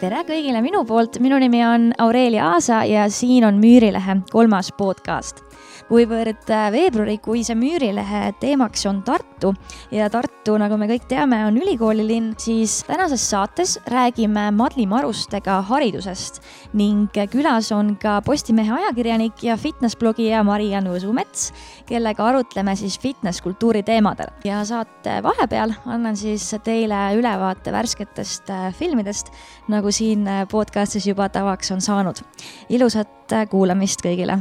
tere kõigile minu poolt, minu nimi on Aurelia Aasa ja siin on Müürilehe kolmas podcast kuivõrd äh, veebruarikuise Müürilehe teemaks on Tartu ja Tartu, nagu me kõik teame, on ülikoolilinn, siis tänases saates räägime Madli Marustega haridusest ning külas on ka Postimehe ajakirjanik ja fitness-blogija Mariann Võsumets, kellega arutleme siis fitness-kultuuri teemadel. ja saate vahepeal annan siis teile ülevaate värsketest äh, filmidest, nagu siin äh, podcastis juba tavaks on saanud. ilusat kuulamist kõigile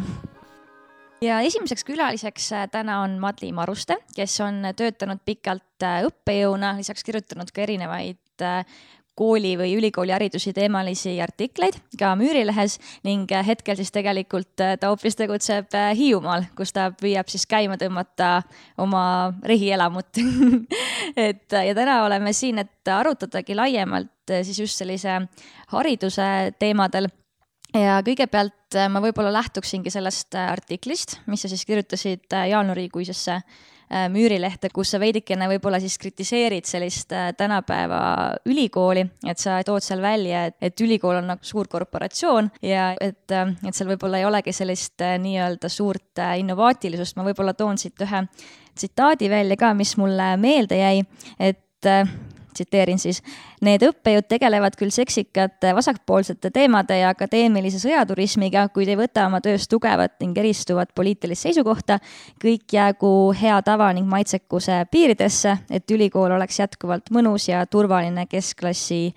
ja esimeseks külaliseks äh, täna on Madli Maruste, kes on töötanud pikalt äh, õppejõuna, lisaks kirjutanud ka erinevaid äh, kooli või ülikooli haridusi teemalisi artikleid ka Müürilehes ning hetkel siis tegelikult ta hoopis tegutseb Hiiumaal, kus ta püüab siis käima tõmmata oma rehielamut et ja täna oleme siin, et arutadagi laiemalt siis just sellise hariduse teemadel ja kõigepealt äh, ma võib-olla lähtuksingi sellest äh, artiklist, mis sa siis kirjutasid äh, jaanuarikuisesse Müürilehte, kus sa veidikene võib-olla siis kritiseerid sellist tänapäeva ülikooli, et sa tood seal välja, et, et ülikool on nagu suur korporatsioon ja et, et seal võib-olla ei olegi sellist nii-öelda suurt innovaatilisust, ma võib-olla toon siit ühe tsitaadi välja ka, mis mulle meelde jäi, et tsiteerin siis. Need õppejõud tegelevad küll seksikate vasakpoolsete teemade ja akadeemilise sõjaturismiga, kuid ei võta oma töös tugevat ning eristuvat poliitilist seisukohta. kõik jäägu hea tava ning maitsekuse piiridesse, et ülikool oleks jätkuvalt mõnus ja turvaline keskklassi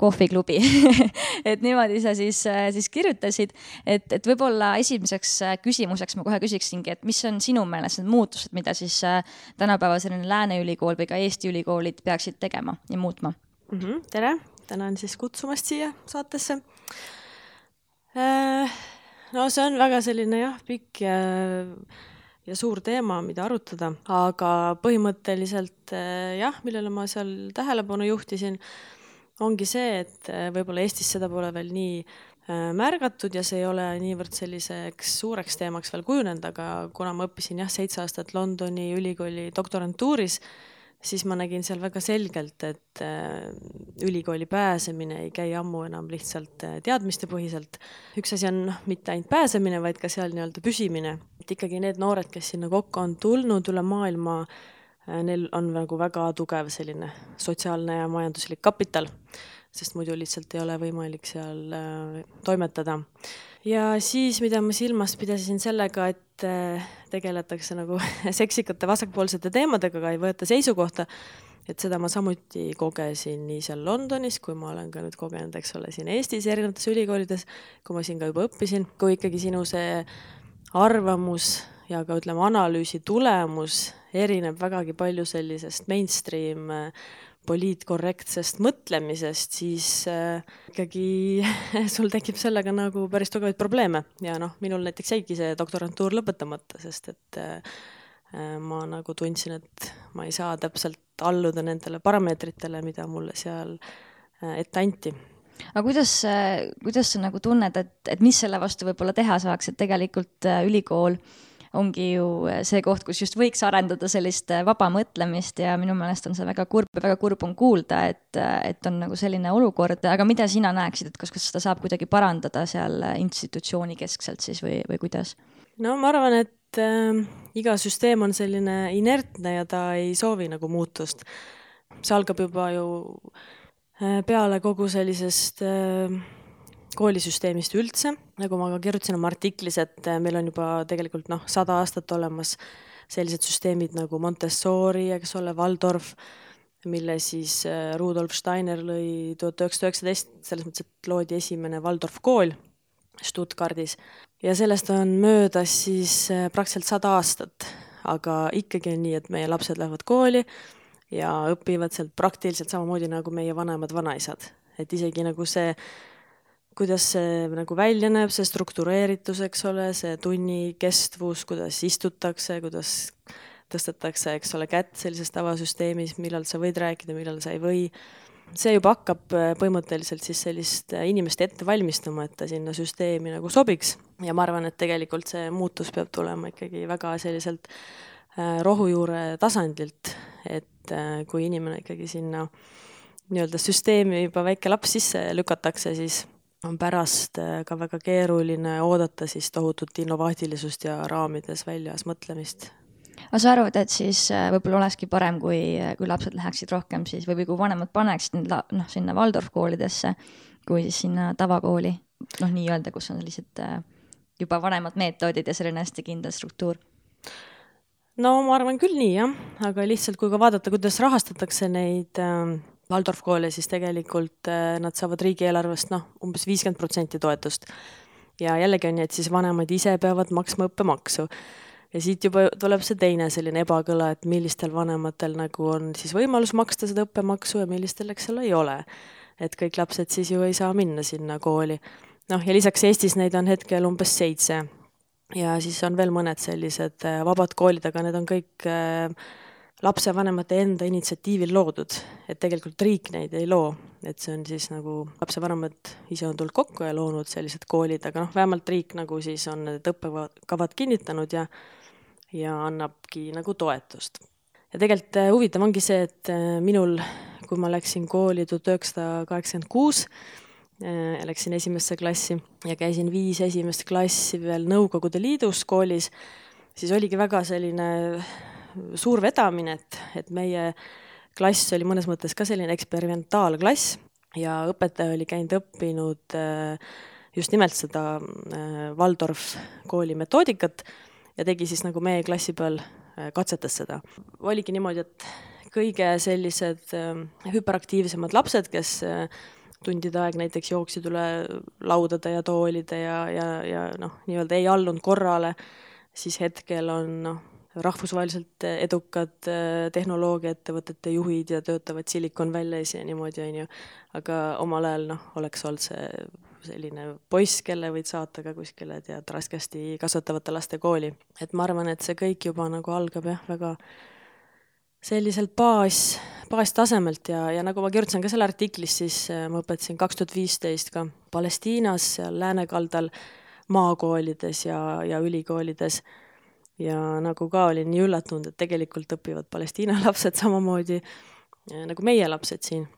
kohviklubi et niimoodi sa siis, äh, siis kirjutasid, et, et võib-olla esimeseks äh, küsimuseks ma kohe küsiksingi, et mis on sinu meelest need muutused, mida siis äh, tänapäeval selline Lääne ülikool või ka Eesti ülikoolid peaksid tegema ja muutma mm? -hmm, tere, tänan siis kutsumast siia saatesse. no see on väga selline jah, pikk ja ja suur teema, mida arutada, aga põhimõtteliselt jah, millele ma seal tähelepanu juhtisin ongi see, et äh, võib-olla Eestis seda pole veel nii äh, märgatud ja see ei ole niivõrd selliseks suureks teemaks veel kujunenud, aga kuna ma õppisin jah, seitse aastat Londoni ülikooli doktorantuuris, siis ma nägin seal väga selgelt, et äh, ülikooli pääsemine ei käi ammu enam lihtsalt teadmistepõhiselt. üks asi on noh, mitte ainult pääsemine, vaid ka seal nii-öelda püsimine. et ikkagi need noored, kes sinna kokku on tulnud üle maailma, neil on nagu väga tugev selline sotsiaalne ja majanduslik kapital, sest muidu lihtsalt ei ole võimalik seal äh, toimetada. ja siis, mida ma silmas pidasin sellega, et äh, tegeletakse nagu seksikate vasakpoolsete teemadega, aga ei võeta seisukohta, et seda ma samuti kogesin nii seal Londonis, kui ma olen ka nüüd kogenud, eks ole, siin Eestis erinevates ülikoolides, kui ma siin ka juba õppisin, kui ikkagi sinu see arvamus ja ka ütleme, analüüsi tulemus erineb vägagi palju sellisest mainstream äh, poliitkorrektsest mõtlemisest, siis äh, ikkagi sul tekib sellega nagu päris tugevaid probleeme. Ja noh, minul näiteks jäigi see doktorantuur lõpetamata, sest et äh, ma nagu tundsin, et ma ei saa täpselt alluda nendele parameetritele, mida mulle seal ette anti. Aga kuidas, kuidas sa nagu tunned, et, et mis selle vastu võib-olla teha saaks, et tegelikult ülikool äh, ongi ju äh, see koht, kus just võiks arendada sellist äh, vaba mõtlemist ja minu meelest on see väga kurb ja väga kurb on kuulda, et, äh, et on nagu selline olukord, aga mida sina näeksid, et kas, kas seda saab kuidagi parandada seal institutsiooni keskselt siis või, või kuidas? no ma arvan, et äh, iga süsteem on selline inertne ja ta ei soovi nagu muutust. see algab juba ju äh, peale kogu sellisest äh, koolisüsteemist üldse, nagu ma ka kirjutasin oma artiklis, et äh, meil on juba tegelikult noh, sada aastat olemas sellised süsteemid nagu Montessori, eks ole, Waldorf, mille siis äh, Rudolf Steiner lõi tuhat üheksasada üheksateist, selles mõttes, et loodi esimene Waldorf kool Stuttgardis. Ja sellest on möödas siis äh, praktiliselt sada aastat, aga ikkagi on nii, et meie lapsed lähevad kooli ja õpivad sealt praktiliselt samamoodi nagu meie vanemad vanaisad, et isegi nagu see kuidas see nagu välja näeb, see struktureeritus, eks ole, see tunni kestvus, kuidas istutakse, kuidas tõstetakse, eks ole, kätt sellises tavasüsteemis, millal sa võid rääkida, millal sa ei või. see juba hakkab äh, põhimõtteliselt siis sellist äh, inimest ette valmistama, et ta sinna süsteemi nagu sobiks ja ma arvan, et tegelikult see muutus peab tulema ikkagi väga selliselt äh, rohujuure tasandilt, et kui inimene ikkagi sinna nii-öelda süsteemi juba väike laps sisse lükatakse, siis on pärast äh, ka väga keeruline oodata siis tohutut innovaatilisust ja raamides väljas mõtlemist. aga sa arvad, et siis äh, võib-olla olekski parem, kui, kui lapsed läheksid rohkem siis või, või kui vanemad paneksid need noh, sinna Waldorf koolidesse, kui siis sinna tavakooli, noh, nii-öelda, kus on sellised äh, juba vanemad meetodid ja selline hästi kindel struktuur no ma arvan küll nii jah, aga lihtsalt kui ka vaadata, kuidas rahastatakse neid äh, Waldorf koole, siis tegelikult äh, nad saavad riigieelarvest noh, umbes viiskümmend protsenti toetust. ja jällegi on nii, et siis vanemad ise peavad maksma õppemaksu. ja siit juba tuleb see teine selline ebakõla, et millistel vanematel nagu on siis võimalus maksta seda õppemaksu ja millistel, eks ole, ei ole. et kõik lapsed siis ju ei saa minna sinna kooli. noh, ja lisaks Eestis neid on hetkel umbes seitse ja siis on veel mõned sellised äh, vabad koolid, aga need on kõik äh, lapsevanemate enda initsiatiivil loodud, et tegelikult riik neid ei loo, et see on siis nagu lapsevanemad ise on tulnud kokku ja loonud sellised koolid, aga noh, vähemalt riik nagu siis on need õppekavad kinnitanud ja ja annabki nagu toetust. ja tegelikult äh, huvitav ongi see, et minul, kui ma läksin kooli tuhat üheksasada kaheksakümmend kuus, Äh, läksin esimesse klassi ja käisin viis esimest klassi veel Nõukogude Liidus koolis, siis oligi väga selline suur vedamine, et, et meie klass oli mõnes mõttes ka selline eksperimentaalklass ja õpetaja oli käinud õppinud äh, just nimelt seda äh, Waldorf kooli metoodikat ja tegi siis nagu meie klassi peal, katsetas seda. oligi niimoodi, et kõige sellised hüperaktiivsemad lapsed, kes tundide aeg näiteks jooksid üle laudade ja toolide ja, ja, ja noh, nii-öelda ei allunud korrale, siis hetkel on noh, rahvusvaheliselt edukad äh, tehnoloogiaettevõtete juhid ja töötavad Silicon Valley's ja niimoodi, on ju, aga omal ajal noh, oleks olnud see selline poiss, kelle võid saata ka kuskile, tead, raskesti kasvatavate laste kooli. et ma arvan, et see kõik juba nagu algab jah, väga selliselt baas, baastasemelt ja, ja nagu ma kirjutasin ka seal artiklis, siis äh, ma õpetasin kaks tuhat viisteist ka Palestiinas, seal läänekaldal, maakoolides ja, ja ülikoolides. Ja nagu ka olin nii üllatunud, et tegelikult õpivad Palestiina lapsed samamoodi äh, nagu meie lapsed siin.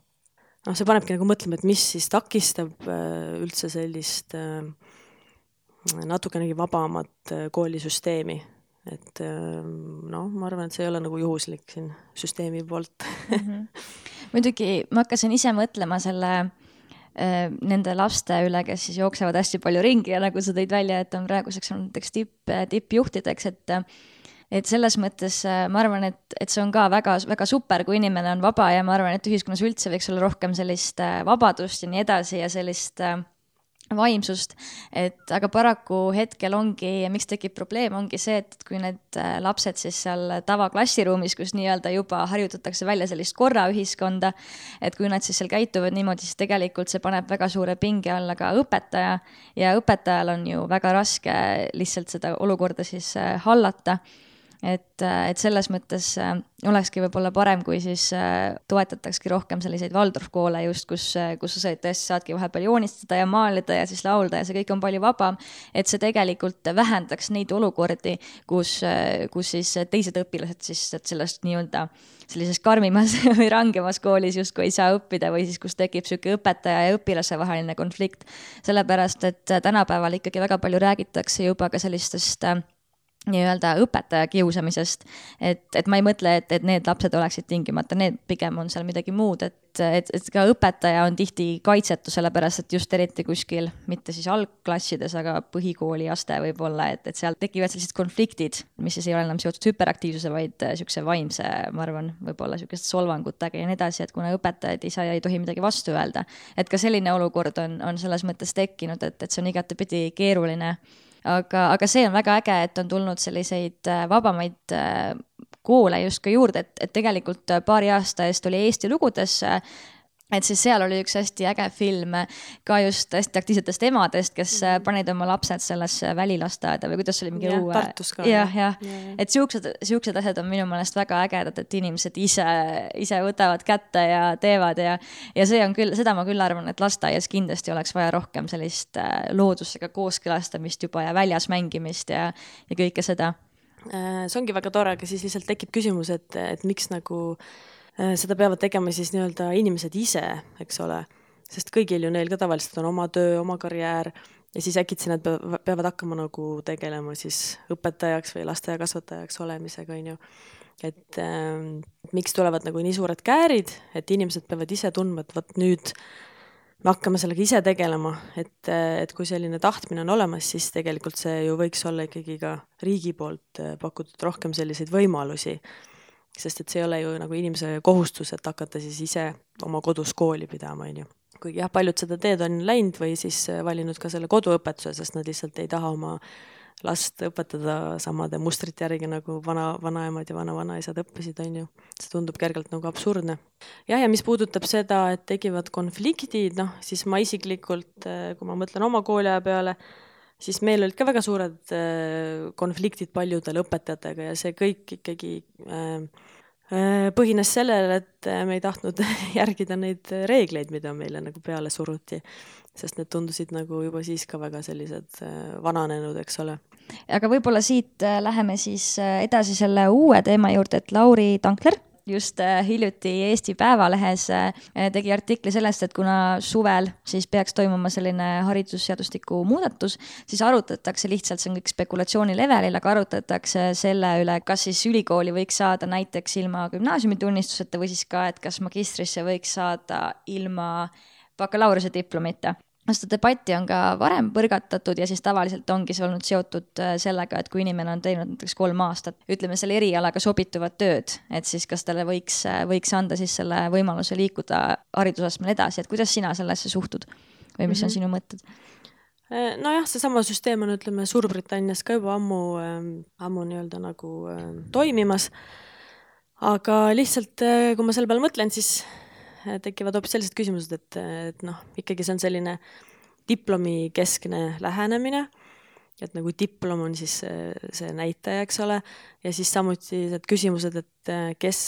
noh, see panebki nagu mõtlema, et mis siis takistab äh, üldse sellist natukenegi vabamat koolisüsteemi et noh, ma arvan, et see ei ole nagu juhuslik siin süsteemi poolt mm. -hmm. muidugi ma hakkasin ise mõtlema selle äh, nende laste üle, kes siis jooksevad hästi palju ringi ja nagu sa tõid välja, et on praeguseks on näiteks tipp, tippjuhtideks, et et selles mõttes äh, ma arvan, et, et see on ka väga, väga super, kui inimene on vaba ja ma arvan, et ühiskonnas üldse võiks olla rohkem sellist äh, vabadust ja nii edasi ja sellist äh, vaimsust, et aga paraku hetkel ongi, miks tekib probleem, ongi see, et kui need äh, lapsed siis seal tavaklassiruumis, kus nii-öelda juba harjutatakse välja sellist korraühiskonda, et kui nad siis seal käituvad niimoodi, siis tegelikult see paneb väga suure pinge alla ka õpetaja. Ja õpetajal on ju väga raske lihtsalt seda olukorda siis äh, hallata et, et selles mõttes äh, olekski võib-olla parem, kui siis äh, toetatakski rohkem selliseid Waldorf koole just, kus, äh, kus sa tõesti saadki vahepeal joonistada ja maalida ja siis laulda ja see kõik on palju vabam. et see tegelikult vähendaks neid olukordi, kus, kus siis teised õpilased siis sellest nii-öelda sellises karmimas või rangemas koolis justkui ei saa õppida või siis, kus tekib niisugune õpetaja ja õpilase vaheline konflikt. sellepärast, et tänapäeval ikkagi väga palju räägitakse juba ka sellistest nii-öelda õpetaja kiusamisest. et, et ma ei mõtle, et, et need lapsed oleksid tingimata need, pigem on seal midagi muud, et, et, et ka õpetaja on tihti kaitsetu, sellepärast et just eriti kuskil, mitte siis algklassides, aga põhikooliaste võib-olla, et, et seal tekivad sellised konfliktid, mis siis ei ole enam seotud hüperaktiivsuse, vaid niisuguse vaimse, ma arvan, võib-olla niisuguste solvangutega ja nii edasi, et kuna õpetajad ei saa ja ei tohi midagi vastu öelda. et ka selline olukord on, on selles mõttes tekkinud, et, et see on igatepidi keeruline aga, aga see on väga äge, et on tulnud selliseid äh, vabamaid äh, koole justkui juurde, et, et tegelikult äh, paari aasta eest oli Eesti lugudes et siis seal oli üks hästi äge film ka just hästi aktiivsetest emadest, kes -hmm. panid oma lapsed sellesse välilasteaeda või kuidas see oli, mingi ja, õue. Tartus ka. jah, jah ja. ja., et siuksed, siuksed asjad on minu meelest väga ägedad, et inimesed ise, ise võtavad kätte ja teevad ja, ja see on küll, seda ma küll arvan, et lasteaias kindlasti oleks vaja rohkem sellist äh, loodusega kooskõlastamist juba ja väljas mängimist ja, ja kõike seda. Äh, see ongi väga tore, aga siis lihtsalt tekib küsimus, et, et miks nagu seda peavad tegema siis nii-öelda inimesed ise, eks ole, sest kõigil ju neil ka tavaliselt on oma töö, oma karjäär ja siis äkitsi nad peavad hakkama nagu tegelema siis õpetajaks või lasteaiakasvatajaks olemisega, on ju. et äh, miks tulevad nagu nii suured käärid, et inimesed peavad ise tundma, et vot nüüd me hakkame sellega ise tegelema, et, et kui selline tahtmine on olemas, siis tegelikult see ju võiks olla ikkagi ka riigi poolt äh, pakutud rohkem selliseid võimalusi. Sest et see ei ole ju nagu inimese kohustus, et hakata siis ise oma kodus kooli pidama, on ju kuigi jah, paljud seda teed on läinud või siis äh, valinud ka selle koduõpetuse, sest nad lihtsalt ei taha oma last õpetada samade mustrite järgi nagu vana, vanaemad ja vana-vanaisad õppisid, on ju. see tundub kergelt nagu absurdne. jah, ja mis puudutab seda, et tekivad konfliktid, noh, siis ma isiklikult, äh, kui ma mõtlen oma kooliaja peale, siis meil olid ka väga suured äh, konfliktid paljudel õpetajatega ja see kõik ikkagi äh, Äh, põhines sellele, et me ei tahtnud järgida neid reegleid, mida meile nagu peale suruti, sest need tundusid nagu juba siis ka väga sellised vananenud, eks ole. aga võib-olla siit läheme siis edasi selle uue teema juurde, et Lauri Tankler just äh, hiljuti Eesti Päevalehes äh, tegi artikli sellest, et kuna suvel siis peaks toimuma selline haridusseadustiku muudatus, siis arutatakse lihtsalt, see on kõik spekulatsiooni levelil, aga arutatakse selle üle, kas siis ülikooli võiks saada näiteks ilma gümnaasiumitunnistuseta või siis ka, et kas magistrisse võiks saada ilma bakalaureuse diplomita seda debatti on ka varem põrgatatud ja siis tavaliselt ongi see olnud seotud äh, sellega, et kui inimene on teinud näiteks kolm aastat, ütleme selle erialaga sobituvat tööd, et siis kas talle võiks, äh, võiks anda siis selle võimaluse liikuda haridusastmel edasi, et kuidas sina sellesse suhtud või mis mm -hmm. on mhm. sinu mõtted? Äh, nojah, seesama süsteem on, ütleme, Suurbritannias ka juba ammu, ammu nii-öelda nagu toimimas. aga lihtsalt, kui ma selle peale mõtlen, siis tekivad hoopis sellised küsimused, et, et noh, ikkagi see on selline diplomikeskne lähenemine, et nagu diplom on siis see, see näitaja, eks ole, ja siis samuti need küsimused, et kes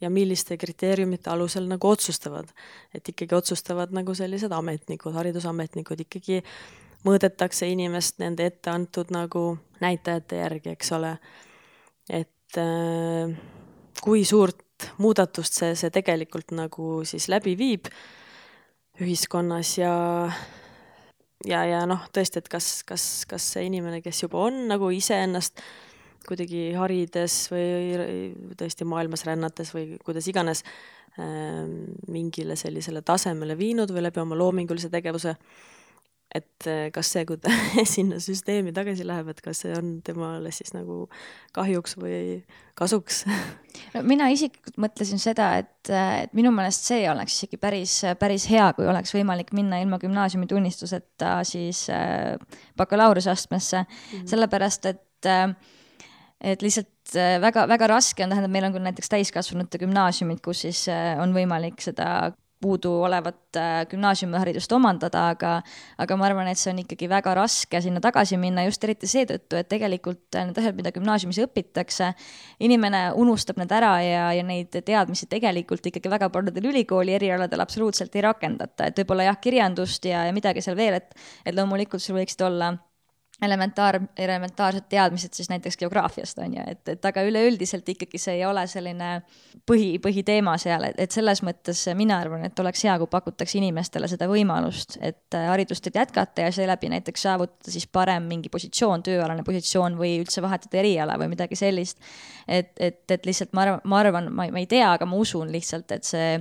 ja milliste kriteeriumite alusel nagu otsustavad. et ikkagi otsustavad nagu sellised ametnikud, haridusametnikud ikkagi mõõdetakse inimest nende ette antud nagu näitajate järgi, eks ole. et äh, kui suurt muudatust see, see tegelikult nagu siis läbi viib ühiskonnas ja ja, ja noh, tõesti, et kas, kas, kas see inimene, kes juba on nagu iseennast kuidagi harides või tõesti maailmas rännates või kuidas iganes äh, mingile sellisele tasemele viinud või läbi oma loomingulise tegevuse äh, et eh, kas see, kui ta sinna süsteemi tagasi läheb, et kas see on temale siis nagu kahjuks või kasuks? no mina isiklikult mõtlesin seda, et, et minu meelest see oleks isegi päris, päris hea, kui oleks võimalik minna ilma gümnaasiumi tunnistuseta siis äh, bakalaureuseastmesse mm, -hmm. sellepärast et äh, et lihtsalt väga-väga raske on, tähendab, meil on küll näiteks täiskasvanute gümnaasiumid, kus siis on võimalik seda puuduolevat äh, gümnaasiumiharidust omandada, aga aga ma arvan, et see on ikkagi väga raske sinna tagasi minna just eriti seetõttu, et tegelikult need asjad, mida gümnaasiumis õpitakse, inimene unustab need ära ja, ja neid teadmisi tegelikult ikkagi väga paljudel ülikooli erialadel absoluutselt ei rakendata, et võib-olla jah, kirjandust ja, ja midagi seal veel, et et loomulikult sul võiksid olla elementaar, elementaarsed teadmised siis näiteks geograafiast on ju, et, et aga üleüldiselt ikkagi see ei ole selline põhi, põhiteema seal, et, et selles mõttes mina arvan, et oleks hea, kui pakutakse inimestele seda võimalust, et äh, haridustega jätkata ja seeläbi näiteks saavutada siis parem mingi positsioon, tööalane positsioon või üldse vahetada eriala või midagi sellist. et, et, et lihtsalt ma arvan, ma arvan, ma ei tea, aga ma usun lihtsalt, et see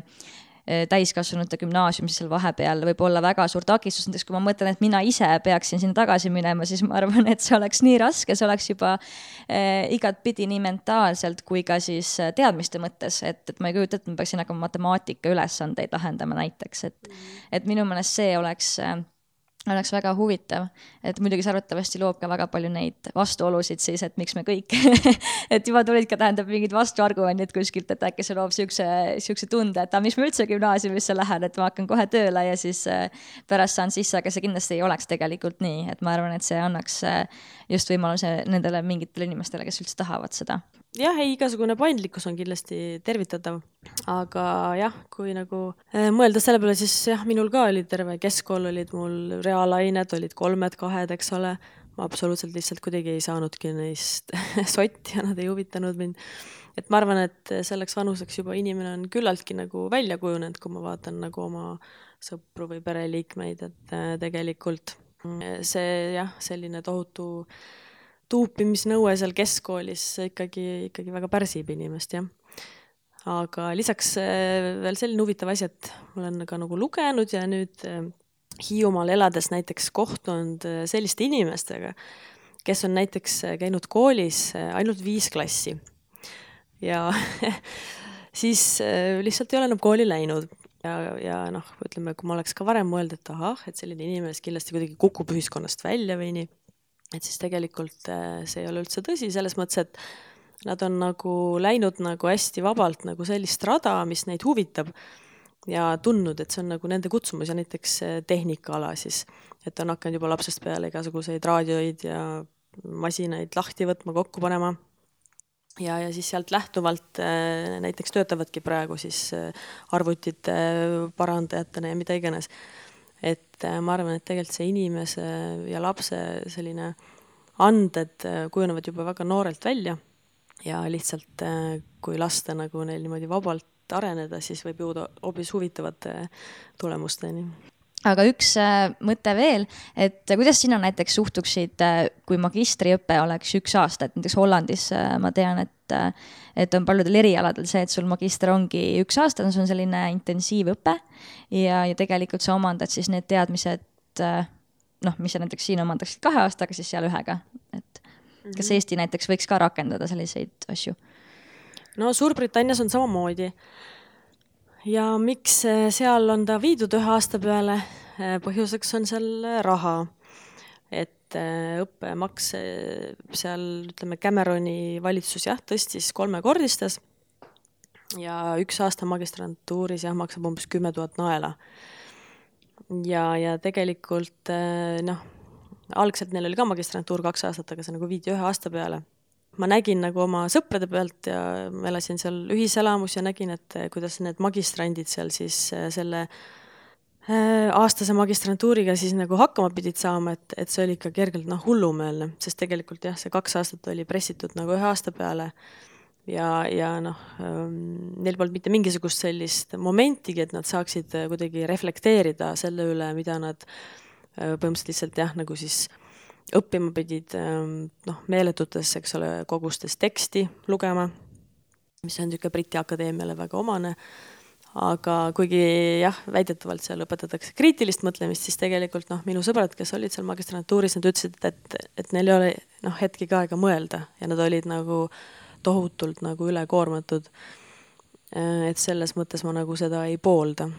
täiskasvanute gümnaasiumis seal vahepeal võib olla väga suur takistus, näiteks kui ma mõtlen, et mina ise peaksin sinna tagasi minema, siis ma arvan, et see oleks nii raske, see oleks juba äh, igatpidi nii mentaalselt kui ka siis eh, teadmiste mõttes, et, et ma ei kujuta ette, et ma peaksin hakkama matemaatika ülesandeid lahendama näiteks, et, et minu meelest see oleks oleks väga huvitav, et muidugi see arvatavasti loob ka väga palju neid vastuolusid siis, et miks me kõik et juba tulid ka, tähendab, mingid vastuargumendid kuskilt, et äkki see loob siukse, siukse tunde, et aga miks ma üldse gümnaasiumisse lähen, et ma hakkan kohe tööle ja siis äh, pärast saan sisse, aga see kindlasti ei oleks tegelikult nii, et ma arvan, et see annaks äh, just võimaluse nendele mingitele inimestele, kes üldse tahavad seda jah, ei, igasugune paindlikkus on kindlasti tervitatav, aga jah, kui nagu äh, mõelda selle peale, siis jah, minul ka oli terve keskkool olid mul reaalained olid kolmed-kahed, eks ole. ma absoluutselt lihtsalt kuidagi ei saanudki neist sotti ja nad ei huvitanud mind. et ma arvan, et selleks vanuseks juba inimene on küllaltki nagu välja kujunenud, kui ma vaatan nagu oma sõpru või pereliikmeid, et äh, tegelikult see jah, selline tohutu tuupimisnõue seal keskkoolis ikkagi, ikkagi väga pärsib inimest, jah. aga lisaks äh, veel selline huvitav asi, et ma olen ka nagu lugenud ja nüüd äh, Hiiumaal elades näiteks kohtunud selliste inimestega, kes on näiteks käinud koolis ainult viis klassi ja siis äh, lihtsalt ei ole enam kooli läinud ja, ja noh, ütleme, kui ma oleks ka varem mõelnud, et ahah, et selline inimene kindlasti kuidagi kukub ühiskonnast välja või nii, et siis tegelikult äh, see ei ole üldse tõsi, selles mõttes, et nad on nagu läinud nagu hästi vabalt nagu sellist rada, mis neid huvitab ja tundnud, et see on nagu nende kutsumus ja näiteks äh, tehnikaala siis, et on hakanud juba lapsest peale igasuguseid raadioid ja masinaid lahti võtma, kokku panema ja, ja siis sealt lähtuvalt äh, näiteks töötavadki praegu siis arvutite parandajatena ja mida iganes. Et äh, ma arvan, et tegelikult see inimese ja lapse selline anded kujunevad juba väga noorelt välja ja lihtsalt kui lasta nagu neil niimoodi vabalt areneda, siis võib jõuda hoopis huvitavate tulemusteni aga üks äh, mõte veel, et kuidas sina näiteks suhtuksid, äh, kui magistriõpe oleks üks aasta, et näiteks Hollandis äh, ma tean, et et on paljudel erialadel see, et sul magister ongi üks aasta, see on selline intensiivõpe ja, ja tegelikult sa omandad siis need teadmised noh, mis sa näiteks siin omandaksid kahe aastaga, siis seal ühega, et kas mhm. Eesti näiteks võiks ka rakendada selliseid asju? no Suurbritannias on samamoodi ja miks seal on ta viidud ühe aasta peale, põhjuseks on seal raha. et õppemaks seal, ütleme, Cameroni valitsus jah, tõstis kolmekordistas ja üks aasta magistrantuuris jah, maksab umbes kümme tuhat naela. ja, ja tegelikult noh, algselt neil oli ka magistrantuur kaks aastat, aga see nagu viidi ühe aasta peale ma nägin nagu oma sõprade pealt ja ma elasin seal ühiselamus ja nägin, et eh, kuidas need magistrandid seal siis eh, selle eh, aastase magistrantuuriga siis nagu hakkama pidid saama, et, et see oli ikka kergelt noh, hullumeelne, sest tegelikult jah, see kaks aastat oli pressitud nagu ühe aasta peale ja, ja noh, ehm, neil polnud mitte mingisugust sellist momentigi, et nad saaksid kuidagi reflekteerida selle üle, mida nad põhimõtteliselt lihtsalt jah, nagu siis äh, õppima pidid ähm, noh, meeletutes, eks ole, kogustes teksti lugema, mis on niisugune Briti akadeemiale väga omane, aga kuigi jah, väidetavalt seal õpetatakse kriitilist mõtlemist, siis tegelikult noh, minu sõbrad, kes olid seal magistrantuuris, nad ütlesid, et, et neil ei ole noh, hetkegi aega mõelda ja nad olid nagu tohutult nagu ülekoormatud. Äh, et selles mõttes ma nagu seda ei poolda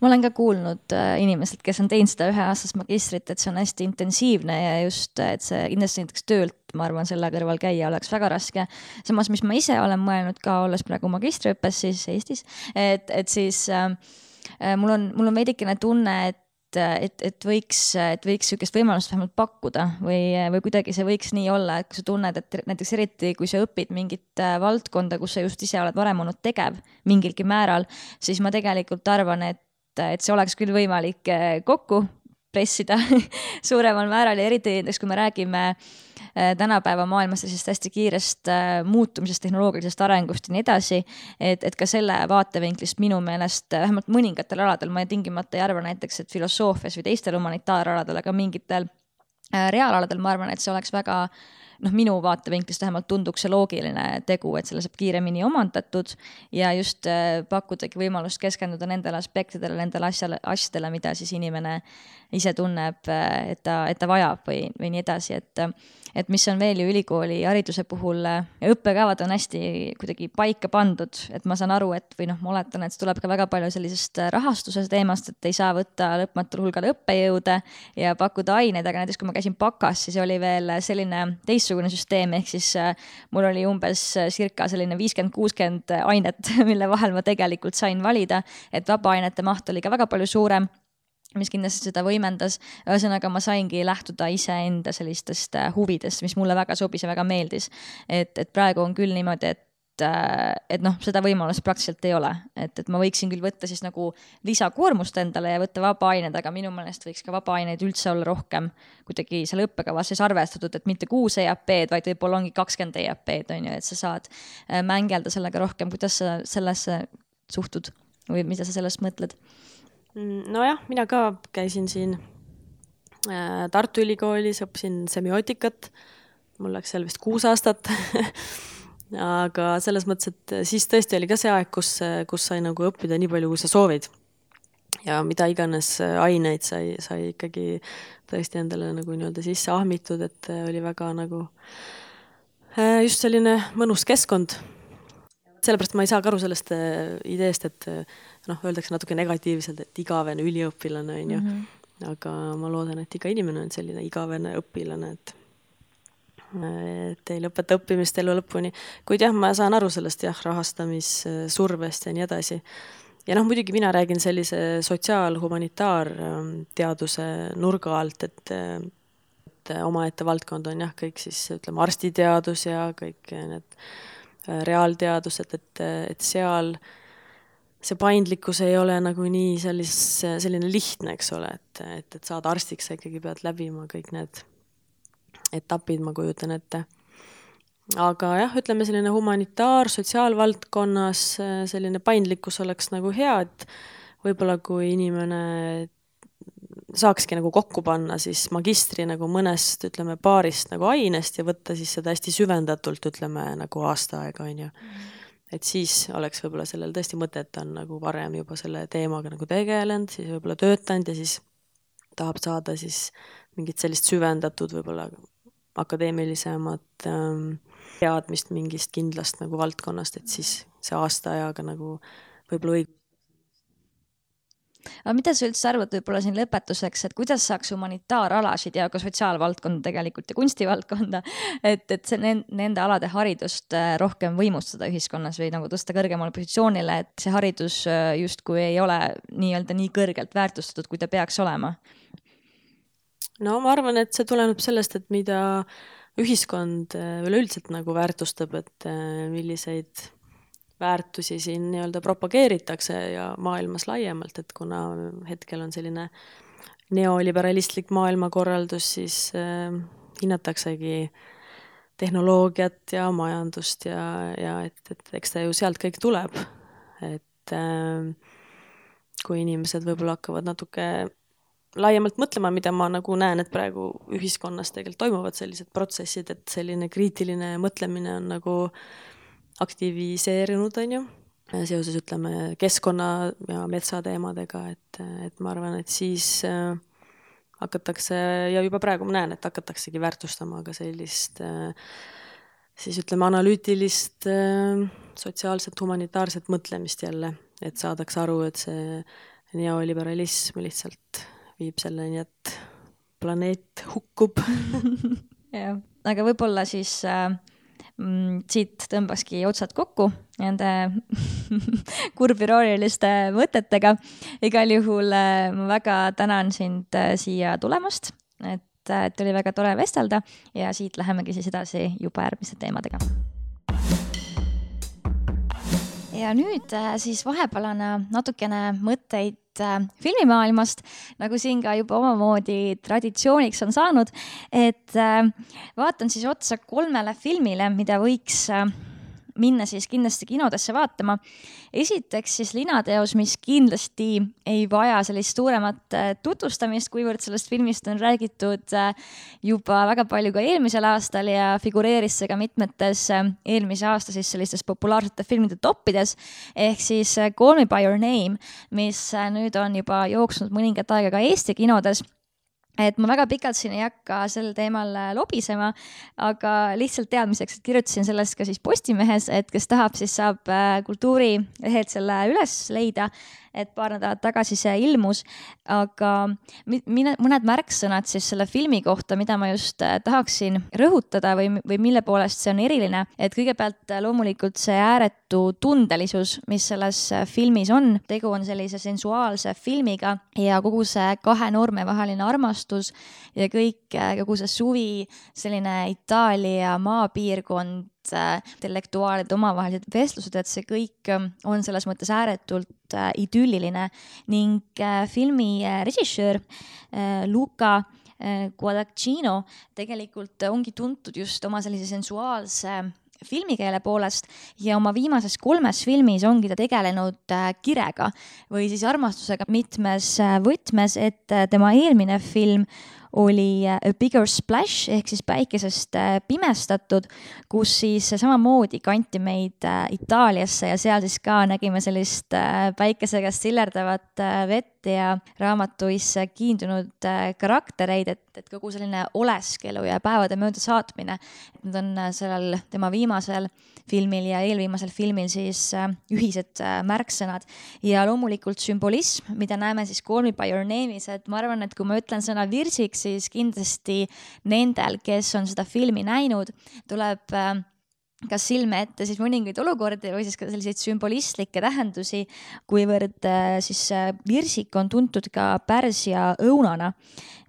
ma olen ka kuulnud äh, inimeselt, kes on teinud seda üheaastast magistrit, et see on hästi intensiivne ja just, et see kindlasti näiteks töölt, ma arvan, selle kõrval käia oleks väga raske. samas, mis ma ise olen mõelnud ka, olles praegu magistriõppes siis Eestis, et, et siis äh, äh mul on, mul on veidikene tunne, et et, et võiks, et võiks sihukest võimalust vähemalt pakkuda või, või kuidagi see võiks nii olla, et kui sa tunned, et näiteks eriti kui sa õpid mingit äh, valdkonda, kus sa just ise oled varem olnud tegev mingilgi määral, siis ma tegelikult arvan, et et see oleks küll võimalik eh, kokku pressida suuremal määral ja eriti näiteks, kui me räägime eh, tänapäeva maailmas sellisest hästi kiirest eh, muutumisest, tehnoloogilisest arengust ja nii edasi, et, et ka selle vaatevinklist minu meelest vähemalt mõningatel aladel, ma tingimata ei arva näiteks, et filosoofias või teistel humanitaaraladel, aga mingitel reaalaladel ma arvan, et see oleks väga äh, noh, minu vaatevinklist vähemalt tunduks see loogiline tegu, et selle saab kiiremini omandatud ja just äh, pakkudagi võimalust keskenduda nendele aspektidele, nendele asjale, asjadele, mida siis inimene ise tunneb, äh, et ta, et ta vajab või, või nii edasi, et et mis on veel ju ülikooli hariduse puhul, äh, õppekavad on hästi kuidagi paika pandud, et ma saan aru, et või noh, ma oletan, et see tuleb ka väga palju sellisest rahastuse teemast, et ei saa võtta lõpmatul hulgal õppejõude ja pakkuda aineid, aga näiteks kui ma käisin bakas, siis oli veel selline teistsugune süsteem, ehk siis äh, mul oli umbes circa selline viiskümmend, kuuskümmend ainet, mille vahel ma tegelikult sain valida, et vabaainete maht oli ka väga palju suurem mis kindlasti seda võimendas. ühesõnaga, ma saingi lähtuda iseenda sellistest äh, huvidest, mis mulle väga sobis ja väga meeldis. et, et praegu on küll niimoodi, et äh, et noh, seda võimalust praktiliselt ei ole, et, et ma võiksin küll võtta siis nagu lisakoormust endale ja võtta vabaained, aga minu meelest võiks ka vabaained üldse olla rohkem kuidagi seal õppekavas siis arvestatud, et mitte kuus EAP-d, vaid võib-olla ongi kakskümmend EAP-d on ju, et sa saad äh, mängelda sellega rohkem, kuidas sa sellesse suhtud või mida sa sellest mõtled? Mm, nojah, mina ka käisin siin äh, Tartu Ülikoolis, õppisin semiootikat, mul läks seal vist kuus aastat aga selles mõttes, et siis tõesti oli ka see aeg, kus, kus sai nagu õppida nii palju, kui sa soovid. ja mida iganes aineid sai, sai ikkagi tõesti endale nagu nii-öelda sisse ahmitud, et oli väga nagu äh, just selline mõnus keskkond. sellepärast ma ei saa ka aru sellest äh, ideest, et noh, öeldakse natuke negatiivselt, et igavene üliõpilane on ju mm. -hmm. aga ma loodan, et iga inimene on selline igavene õpilane, et et ei lõpeta õppimist elu lõpuni. kuid jah, ma saan aru sellest jah, rahastamissurvest ja nii edasi. ja noh, muidugi mina räägin sellise sotsiaalhumanitaarteaduse nurga alt, et et omaette valdkond on jah, kõik siis ütleme, arstiteadus ja kõik need reaalteadused, et, et seal see paindlikkus ei ole nagu nii sellis, selline lihtne, eks ole, et, et, et saada arstiks, sa ikkagi pead läbima kõik need etapid, ma kujutan ette. aga jah, ütleme selline humanitaar, sotsiaalvaldkonnas selline paindlikkus oleks nagu hea, et võib-olla kui inimene saakski nagu kokku panna siis magistri nagu mõnest, ütleme, paarist nagu ainest ja võtta siis seda hästi süvendatult, ütleme nagu aasta aega, on ju. Et siis oleks võib-olla sellel tõesti mõtet, ta on nagu varem juba selle teemaga nagu tegelenud, siis võib-olla töötanud ja siis tahab saada siis mingit sellist süvendatud võib-olla akadeemilisemat ähm, teadmist mingist kindlast nagu valdkonnast, et siis see aasta ajaga nagu võib-olla õig-. Aga mida sa üldse arvad võib-olla siin lõpetuseks, et kuidas saaks humanitaaralasid ja ka sotsiaalvaldkonda tegelikult ja kunstivaldkonda, et, et see nende alade haridust äh, rohkem võimustada ühiskonnas või nagu tõsta kõrgemale positsioonile, et see haridus äh, justkui ei ole nii-öelda nii kõrgelt väärtustatud, kui ta peaks olema? No ma arvan, et see tuleneb sellest, et mida ühiskond äh, üleüldiselt nagu väärtustab, et milliseid väärtusi siin nii-öelda propageeritakse ja maailmas laiemalt, et kuna hetkel on selline neoliberalistlik maailmakorraldus, siis äh, hinnataksegi tehnoloogiat ja majandust ja, ja et, et eks ta ju sealt kõik tuleb. et äh, kui inimesed võib-olla hakkavad natuke laiemalt mõtlema, mida ma nagu näen, et praegu ühiskonnas tegelikult toimuvad sellised protsessid, et selline kriitiline mõtlemine on nagu aktiviseerunud, on ju, seoses ütleme keskkonna ja metsateemadega, et, et ma arvan, et siis äh, hakatakse ja juba praegu ma näen, et hakataksegi väärtustama ka sellist äh, siis ütleme, analüütilist äh, sotsiaalset humanitaarset mõtlemist jälle, et saadakse aru, et see neoliberalism lihtsalt viib selleni, et planeet hukkub. Jah, aga võib-olla siis äh, siit tõmbakski otsad kokku nende kurbirooliliste mõtetega. igal juhul äh, ma väga tänan sind äh, siia tulemast, et, äh, et oli väga tore vestelda ja siit lähemegi siis edasi juba järgmiste teemadega ja nüüd siis vahepeal on natukene mõtteid Äh, filmimaailmast, nagu siin ka juba omamoodi traditsiooniks on saanud, et äh, vaatan siis otsa kolmele filmile, mida võiks äh, minna siis kindlasti kinodesse vaatama. esiteks siis linateos, mis kindlasti ei vaja sellist suuremat äh, tutvustamist, kuivõrd sellest filmist on räägitud äh, juba väga palju ka eelmisel aastal ja figureeris see ka mitmetes äh, eelmise aasta siis sellistes populaarsete filmide toppides. ehk siis Call me by your name, mis nüüd on juba jooksnud mõningat aega ka Eesti kinodes et ma väga pikalt siin ei hakka sel teemal äh, lobisema, aga lihtsalt teadmiseks, et kirjutasin sellest ka siis Postimehes, et kes tahab, siis saab äh, kultuurilehelt selle üles leida et paar nädalat tagasi see ilmus, aga mine, mõned märksõnad siis selle filmi kohta, mida ma just äh, tahaksin rõhutada või, või mille poolest see on eriline, et kõigepealt loomulikult see ääretu tundelisus, mis selles filmis on. tegu on sellise sensuaalse filmiga ja kogu see kahe noorme vaheline armastus ja kõik, kogu see suvi, selline Itaalia maapiirkond, intellektuaalide omavahelised vestlused, et see kõik on selles mõttes ääretult idülliline ning filmi režissöör Luca Guadagnino tegelikult ongi tuntud just oma sellise sensuaalse filmikeele poolest ja oma viimases kolmes filmis ongi ta tegelenud äh, kirega või siis armastusega mitmes äh, võtmes, et äh, tema eelmine film oli A Bigger Splash ehk siis päikesest pimestatud, kus siis samamoodi kanti meid Itaaliasse ja seal siis ka nägime sellist päikese käest sillerdavat vett ja raamatuisse kiindunud karaktereid, et, et kogu selline oleskelu ja päevade mööda saatmine, need on sellel tema viimasel filmil ja eelviimasel filmil siis äh, ühised äh, märksõnad ja loomulikult sümbolism, mida näeme siis Call me by your name'is, et ma arvan, et kui ma ütlen sõna virtsik, siis kindlasti nendel, kes on seda filmi näinud, tuleb äh, kas silme ette siis mõningaid olukordi või siis ka selliseid sümbolistlikke tähendusi, kuivõrd siis virsik on tuntud ka Pärsia õunana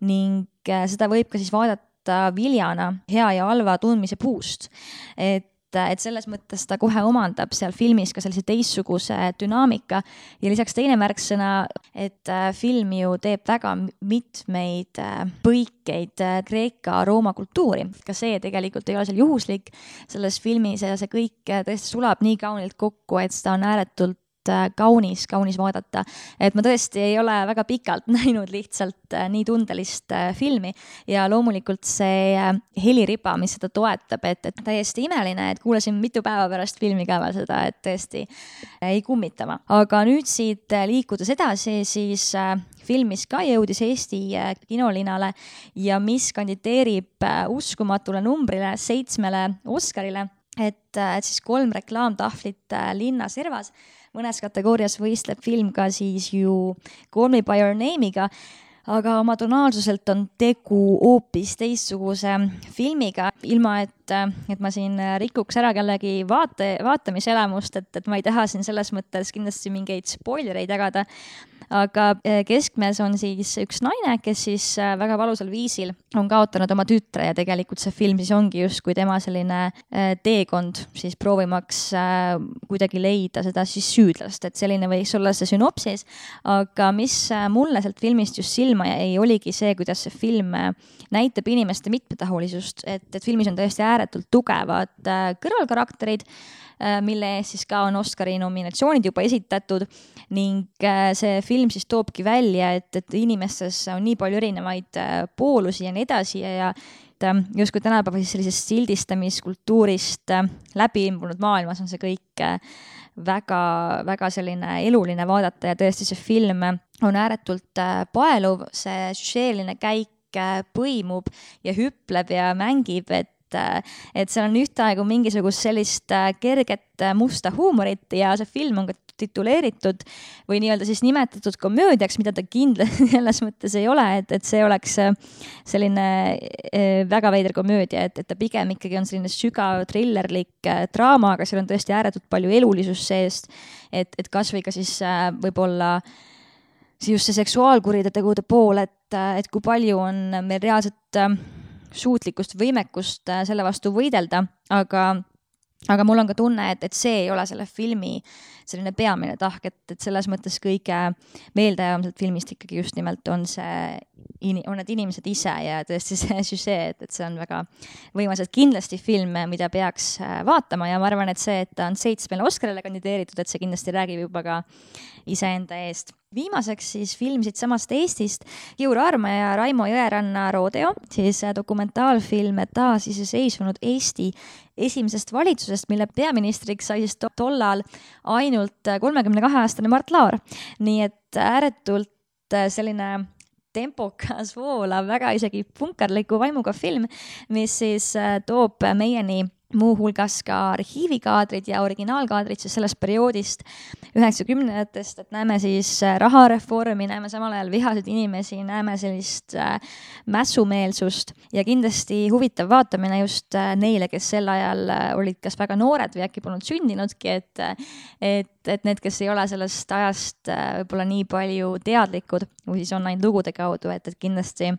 ning seda võib ka siis vaadata viljana hea ja halva tundmise puust. et et, selles mõttes ta kohe omandab seal filmis ka sellise teistsuguse dünaamika. Ja lisaks teine märksõna, et äh, film ju teeb väga mitmeid äh, põikeid äh, Kreeka-Rooma kultuuri, ka see tegelikult ei ole seal juhuslik selles filmis ja see kõik tõesti sulab nii kaunilt kokku, et seda on ääretult kaunis, kaunis vaadata. et ma tõesti ei ole väga pikalt näinud lihtsalt äh, nii tundelist äh, filmi ja loomulikult see heliriba, mis seda toetab, et, et täiesti imeline, et kuulasin mitu päeva pärast filmi ka veel seda, et tõesti ei kummitama. aga nüüd siit liikudes edasi, siis film, mis ka jõudis Eesti kinolinale ja mis kandideerib uskumatule numbrile, seitsmele Oscarile, et, et siis kolm reklaamtahvlit linnaservas mõnes kategoorias võistleb film ka siis ju Call me by your name'iga, aga oma tonaalsuselt on tegu hoopis teistsuguse filmiga, ilma et, et ma siin rikuks ära kellegi vaate, vaatamiselamust, et, et ma ei taha siin selles mõttes kindlasti mingeid spoilereid jagada aga eh, keskmes on siis üks naine, kes siis eh, väga valusal viisil on kaotanud oma tütre ja tegelikult see film siis ongi justkui tema selline eh, teekond siis proovimaks kuidagi leida seda siis süüdlast, et selline võiks olla see sünopsis. aga mis mulle sealt filmist just silma jäi, oligi see, kuidas see film näitab inimeste mitmetahulisust, et, et filmis on tõesti ääretult tugevad kõrvalkarakterid mille eest siis ka on Oscari nominatsioonid juba esitatud ning äh, see film siis toobki välja, et, et inimestes on nii palju erinevaid äh, poolusi ja nii edasi ja, ja justkui tänapäeva siis sellisest sildistamiskultuurist läbi imbunud maailmas on see kõik väga-väga selline eluline vaadata ja tõesti see film on ääretult paeluv, see süžeeline käik põimub ja hüpleb ja mängib, et et, et seal on ühtaegu mingisugust sellist äh, kerget äh, musta huumorit ja see film on ka tituleeritud või nii-öelda siis nimetatud komöödiaks, mida ta kindlasti selles mõttes ei ole, et, et see oleks äh, selline väga veider komöödia, et, et ta pigem ikkagi on selline sügav trillerlik draama, aga seal on tõesti ääretult palju elulisust sees. et, et kasvõi ka siis võib-olla just see seksuaalkuritegude pool, et, et kui palju on meil reaalselt suutlikkust, võimekust äh, selle vastu võidelda, aga aga mul on ka tunne, et, et see ei ole selle filmi selline peamine tahk, et, et selles mõttes kõige meeldejäävam sealt filmist ikkagi just nimelt on see, on need inimesed ise ja tõesti see süžee, et, et see on väga võimas, et kindlasti film, mida peaks äh, vaatama ja ma arvan, et see, et ta on seitsmele Oscarile kandideeritud, et see kindlasti räägib juba ka iseenda eest viimaseks siis film siitsamast Eestist, Kiur Aarma ja Raimo Jõeranna Rodeo, siis äh, dokumentaalfilm taasiseseisvunud Eesti esimesest valitsusest, mille peaministriks sai siis tollal ainult äh, kolmekümne kahe aastane Mart Laar. nii et ääretult selline tempokas, voolav, väga isegi punkarliku vaimuga film, mis siis toob meieni muuhulgas ka arhiivikaadrid ja originaalkaadrid siis sellest perioodist, üheksakümnendatest, et näeme siis äh, rahareformi, näeme samal ajal vihaseid inimesi, näeme sellist äh, mässumeelsust ja kindlasti huvitav vaatamine just äh, neile, kes sel ajal olid kas väga noored või äkki polnud sündinudki, et et, et need, kes ei ole sellest ajast võib-olla nii palju teadlikud või siis on ainult lugude kaudu, et, et kindlasti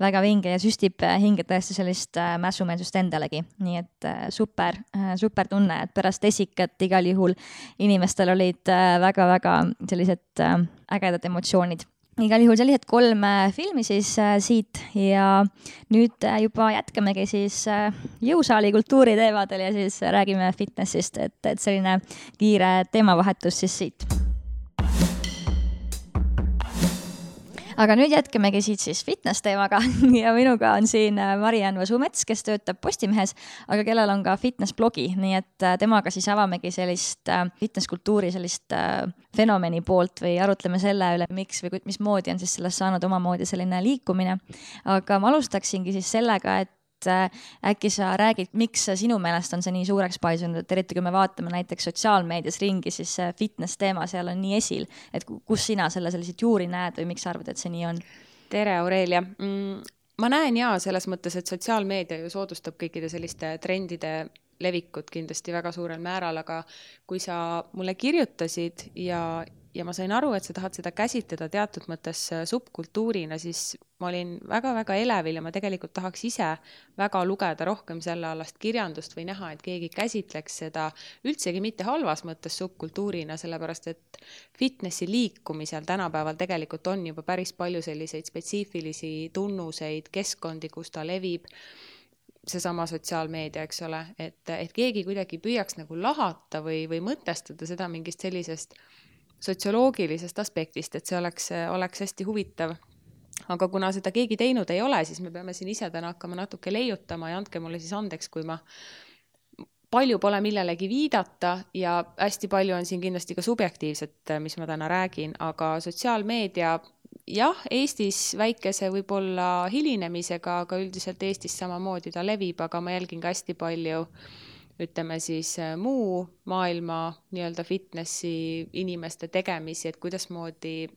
väga vinge ja süstib äh, hinge tõesti sellist äh, mässumeelsust endalegi, nii et äh, super, super tunne, et pärast Essikat igal juhul inimestel olid väga-väga sellised ägedad emotsioonid. Igal juhul sellised kolm filmi siis siit ja nüüd juba jätkamegi siis jõusaali kultuuri teemadel ja siis räägime fitnessist, et, et selline kiire teemavahetus siis siit aga nüüd jätkamegi siit siis fitness teemaga ja minuga on siin äh, Mariann Võsumets, kes töötab Postimehes, aga kellel on ka fitness blogi, nii et äh, temaga siis avamegi sellist äh, fitness kultuuri sellist fenomeni poolt või arutleme selle üle, miks või mismoodi on siis sellest saanud omamoodi selline liikumine. aga ma alustaksingi siis sellega, et et äh, äkki sa räägid, miks sinu meelest on see nii suureks paisunud, et eriti kui me vaatame näiteks sotsiaalmeedias ringi, siis see fitness teema seal on nii esil, et kus sina selle selliseid juuri näed või miks sa arvad, et see nii on? tere, Aurelia mm,! ma näen jaa, selles mõttes, et sotsiaalmeedia ju soodustab kõikide selliste trendide levikut kindlasti väga suurel määral, aga kui sa mulle kirjutasid ja, ja ma sain aru, et sa tahad seda käsitleda teatud mõttes äh, subkultuurina, siis ma olin väga-väga elevil ja ma tegelikult tahaks ise väga lugeda rohkem sellealast kirjandust või näha, et keegi käsitleks seda üldsegi mitte halvas mõttes subkultuurina, sellepärast et fitnessi liikumisel tänapäeval tegelikult on juba päris palju selliseid spetsiifilisi tunnuseid, keskkondi, kus ta levib seesama sotsiaalmeedia, eks ole, et, et keegi kuidagi püüaks nagu lahata või, või mõtestada seda mingist sellisest sotsioloogilisest aspektist, et see oleks, oleks hästi huvitav. aga kuna seda keegi teinud ei ole, siis me peame siin ise täna hakkama natuke leiutama ja andke mulle siis andeks, kui ma palju pole millelegi viidata ja hästi palju on siin kindlasti ka subjektiivset, mis ma täna räägin, aga sotsiaalmeedia jah, Eestis väikese võib-olla hilinemisega, aga üldiselt Eestis samamoodi ta levib, aga ma jälgin ka hästi palju äh, ütleme siis äh, muu maailma nii-öelda fitnessi inimeste tegemisi, et kuidasmoodi,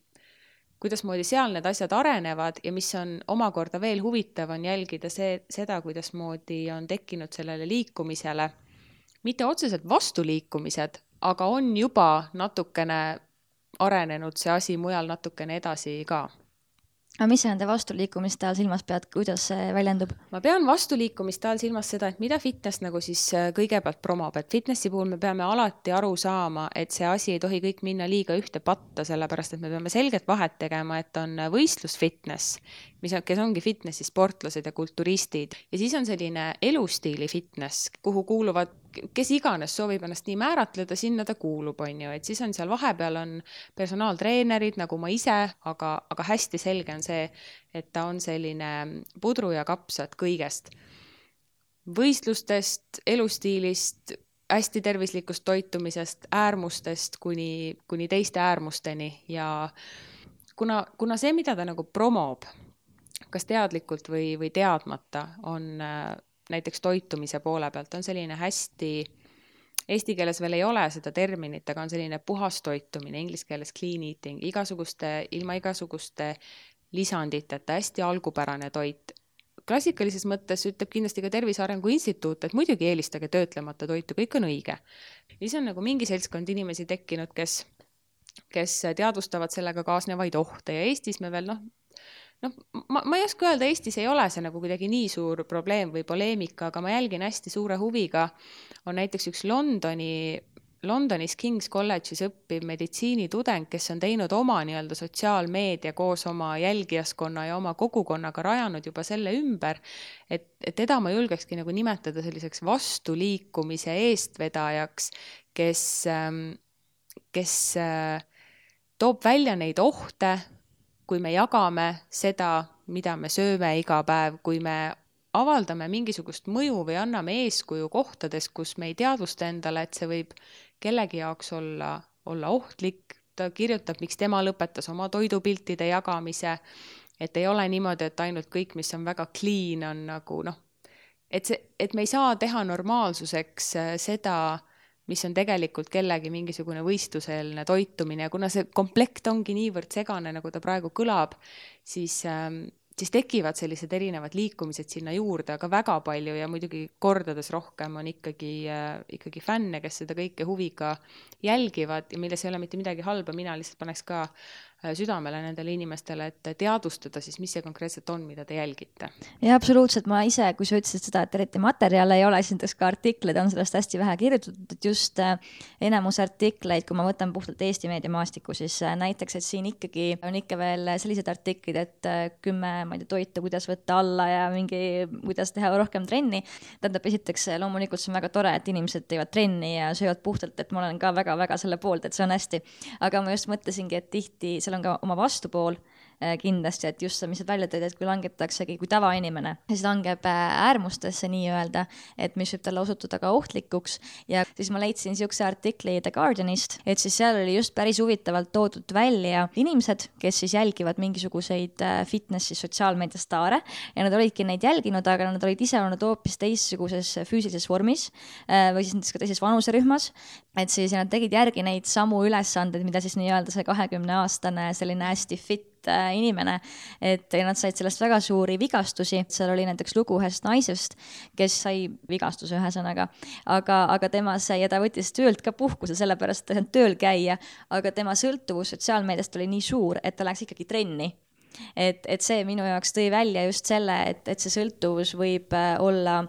kuidasmoodi seal need asjad arenevad ja mis on omakorda veel huvitav, on jälgida see, seda, kuidasmoodi on tekkinud sellele liikumisele. Mitte otseselt vastuliikumised, aga on juba natukene arenenud see asi mujal natukene edasi ka aga mis sa nende vastuliikumiste all silmas pead, kuidas see väljendub? ma pean vastuliikumiste all silmas seda, et mida fitness nagu siis äh, kõigepealt promob, et fitnessi puhul me peame alati aru saama, et see asi ei tohi kõik minna liiga ühte patta, sellepärast et me peame selget vahet tegema, et on võistlusfitness, mis on, kes ongi fitnessi sportlased ja kulturistid ja siis on selline elustiili fitness, kuhu kuuluvad kes iganes soovib ennast nii määratleda, sinna ta kuulub, on ju, et siis on seal vahepeal on personaaltreenerid nagu ma ise, aga, aga hästi selge on see, et ta on selline pudru ja kapsad kõigest. võistlustest, elustiilist, hästi tervislikust toitumisest, äärmustest kuni, kuni teiste äärmusteni ja kuna, kuna see, mida ta nagu promob, kas teadlikult või, või teadmata, on näiteks toitumise poole pealt on selline hästi, eesti keeles veel ei ole seda terminit, aga on selline puhas toitumine, inglise keeles clean eating, igasuguste, ilma igasuguste lisanditeta, hästi algupärane toit. klassikalises mõttes ütleb kindlasti ka Tervise Arengu Instituut, et muidugi eelistage töötlemata toitu, kõik on õige. siis on nagu mingi seltskond inimesi tekkinud, kes kes teadvustavad sellega kaasnevaid ohte ja Eestis me veel noh, noh, ma, ma ei oska öelda, Eestis ei ole see nagu kuidagi nii suur probleem või poleemika, aga ma jälgin hästi suure huviga, on näiteks üks Londoni Londonis King's College'is õppiv meditsiinitudeng, kes on teinud oma nii-öelda sotsiaalmeedia koos oma jälgijaskonna ja oma kogukonnaga rajanud juba selle ümber, et, et teda ma julgekski nagu nimetada selliseks vastuliikumise eestvedajaks, kes, kes äh, toob välja neid ohte, kui me jagame seda, mida me sööme iga päev, kui me avaldame mingisugust mõju või anname eeskuju kohtades, kus me ei teadvusta endale, et see võib kellegi jaoks olla, olla ohtlik, ta kirjutab, miks tema lõpetas oma toidupiltide jagamise, et ei ole niimoodi, et ainult kõik, mis on väga clean, on nagu noh, et see, et me ei saa teha normaalsuseks äh, seda, mis on tegelikult kellegi mingisugune võistluseelne toitumine. Ja kuna see komplekt ongi niivõrd segane, nagu ta praegu kõlab, siis ähm, siis tekivad sellised erinevad liikumised sinna juurde, aga väga palju ja muidugi kordades rohkem on ikkagi äh,, ikkagi fänne, kes seda kõike huviga jälgivad ja milles ei ole mitte midagi halba, mina lihtsalt paneks ka südamele nendele inimestele, et teadvustada siis, mis see konkreetselt on, mida te jälgite. ja absoluutselt, ma ise, kui sa ütlesid seda, et eriti materjale ei ole, siis näiteks ka artikleid on sellest hästi vähe kirjutatud, et just äh, enamus artikleid, kui ma võtan puhtalt Eesti meediamaastikku, siis äh, näiteks, et siin ikkagi on ikka veel sellised artiklid, et kümme, ma ei tea, toitu, kuidas võtta alla ja mingi, kuidas teha rohkem trenni. tähendab, esiteks loomulikult see on väga tore, et inimesed teevad trenni ja söövad puhtalt, et ma olen ka väga-väga selle poolt, et see on hästi. aga ma just mõtlesingi, et tihti seal on ka oma vastupool kindlasti, et just see, mis sa välja tõid, et kui langetaksegi kui tavainimene, siis langeb äh, äärmustesse nii-öelda, et mis võib talle osutuda ka ohtlikuks. Ja siis ma leidsin niisuguse artikli The Guardianist, et siis seal oli just päris huvitavalt toodud välja inimesed, kes siis jälgivad mingisuguseid äh, fitnessi sotsiaalmeedia staare. Ja nad olidki neid jälginud, aga nad olid ise olnud hoopis teistsuguses füüsilises vormis või siis näiteks ka teises vanuserühmas, et siis nad tegid järgi neid samu ülesandeid, mida siis nii-öelda see kahekümne aastane selline hästi fit Äh, inimene, et nad said sellest väga suuri vigastusi, seal oli näiteks lugu ühest naisest, kes sai vigastuse ühesõnaga, aga, aga tema sai ja ta võttis töölt ka puhkuse, sellepärast ta ei saanud tööl käia, aga tema sõltuvus sotsiaalmeediast oli nii suur, et ta läks ikkagi trenni. Et, et see minu jaoks tõi välja just selle, et, et see sõltuvus võib äh, olla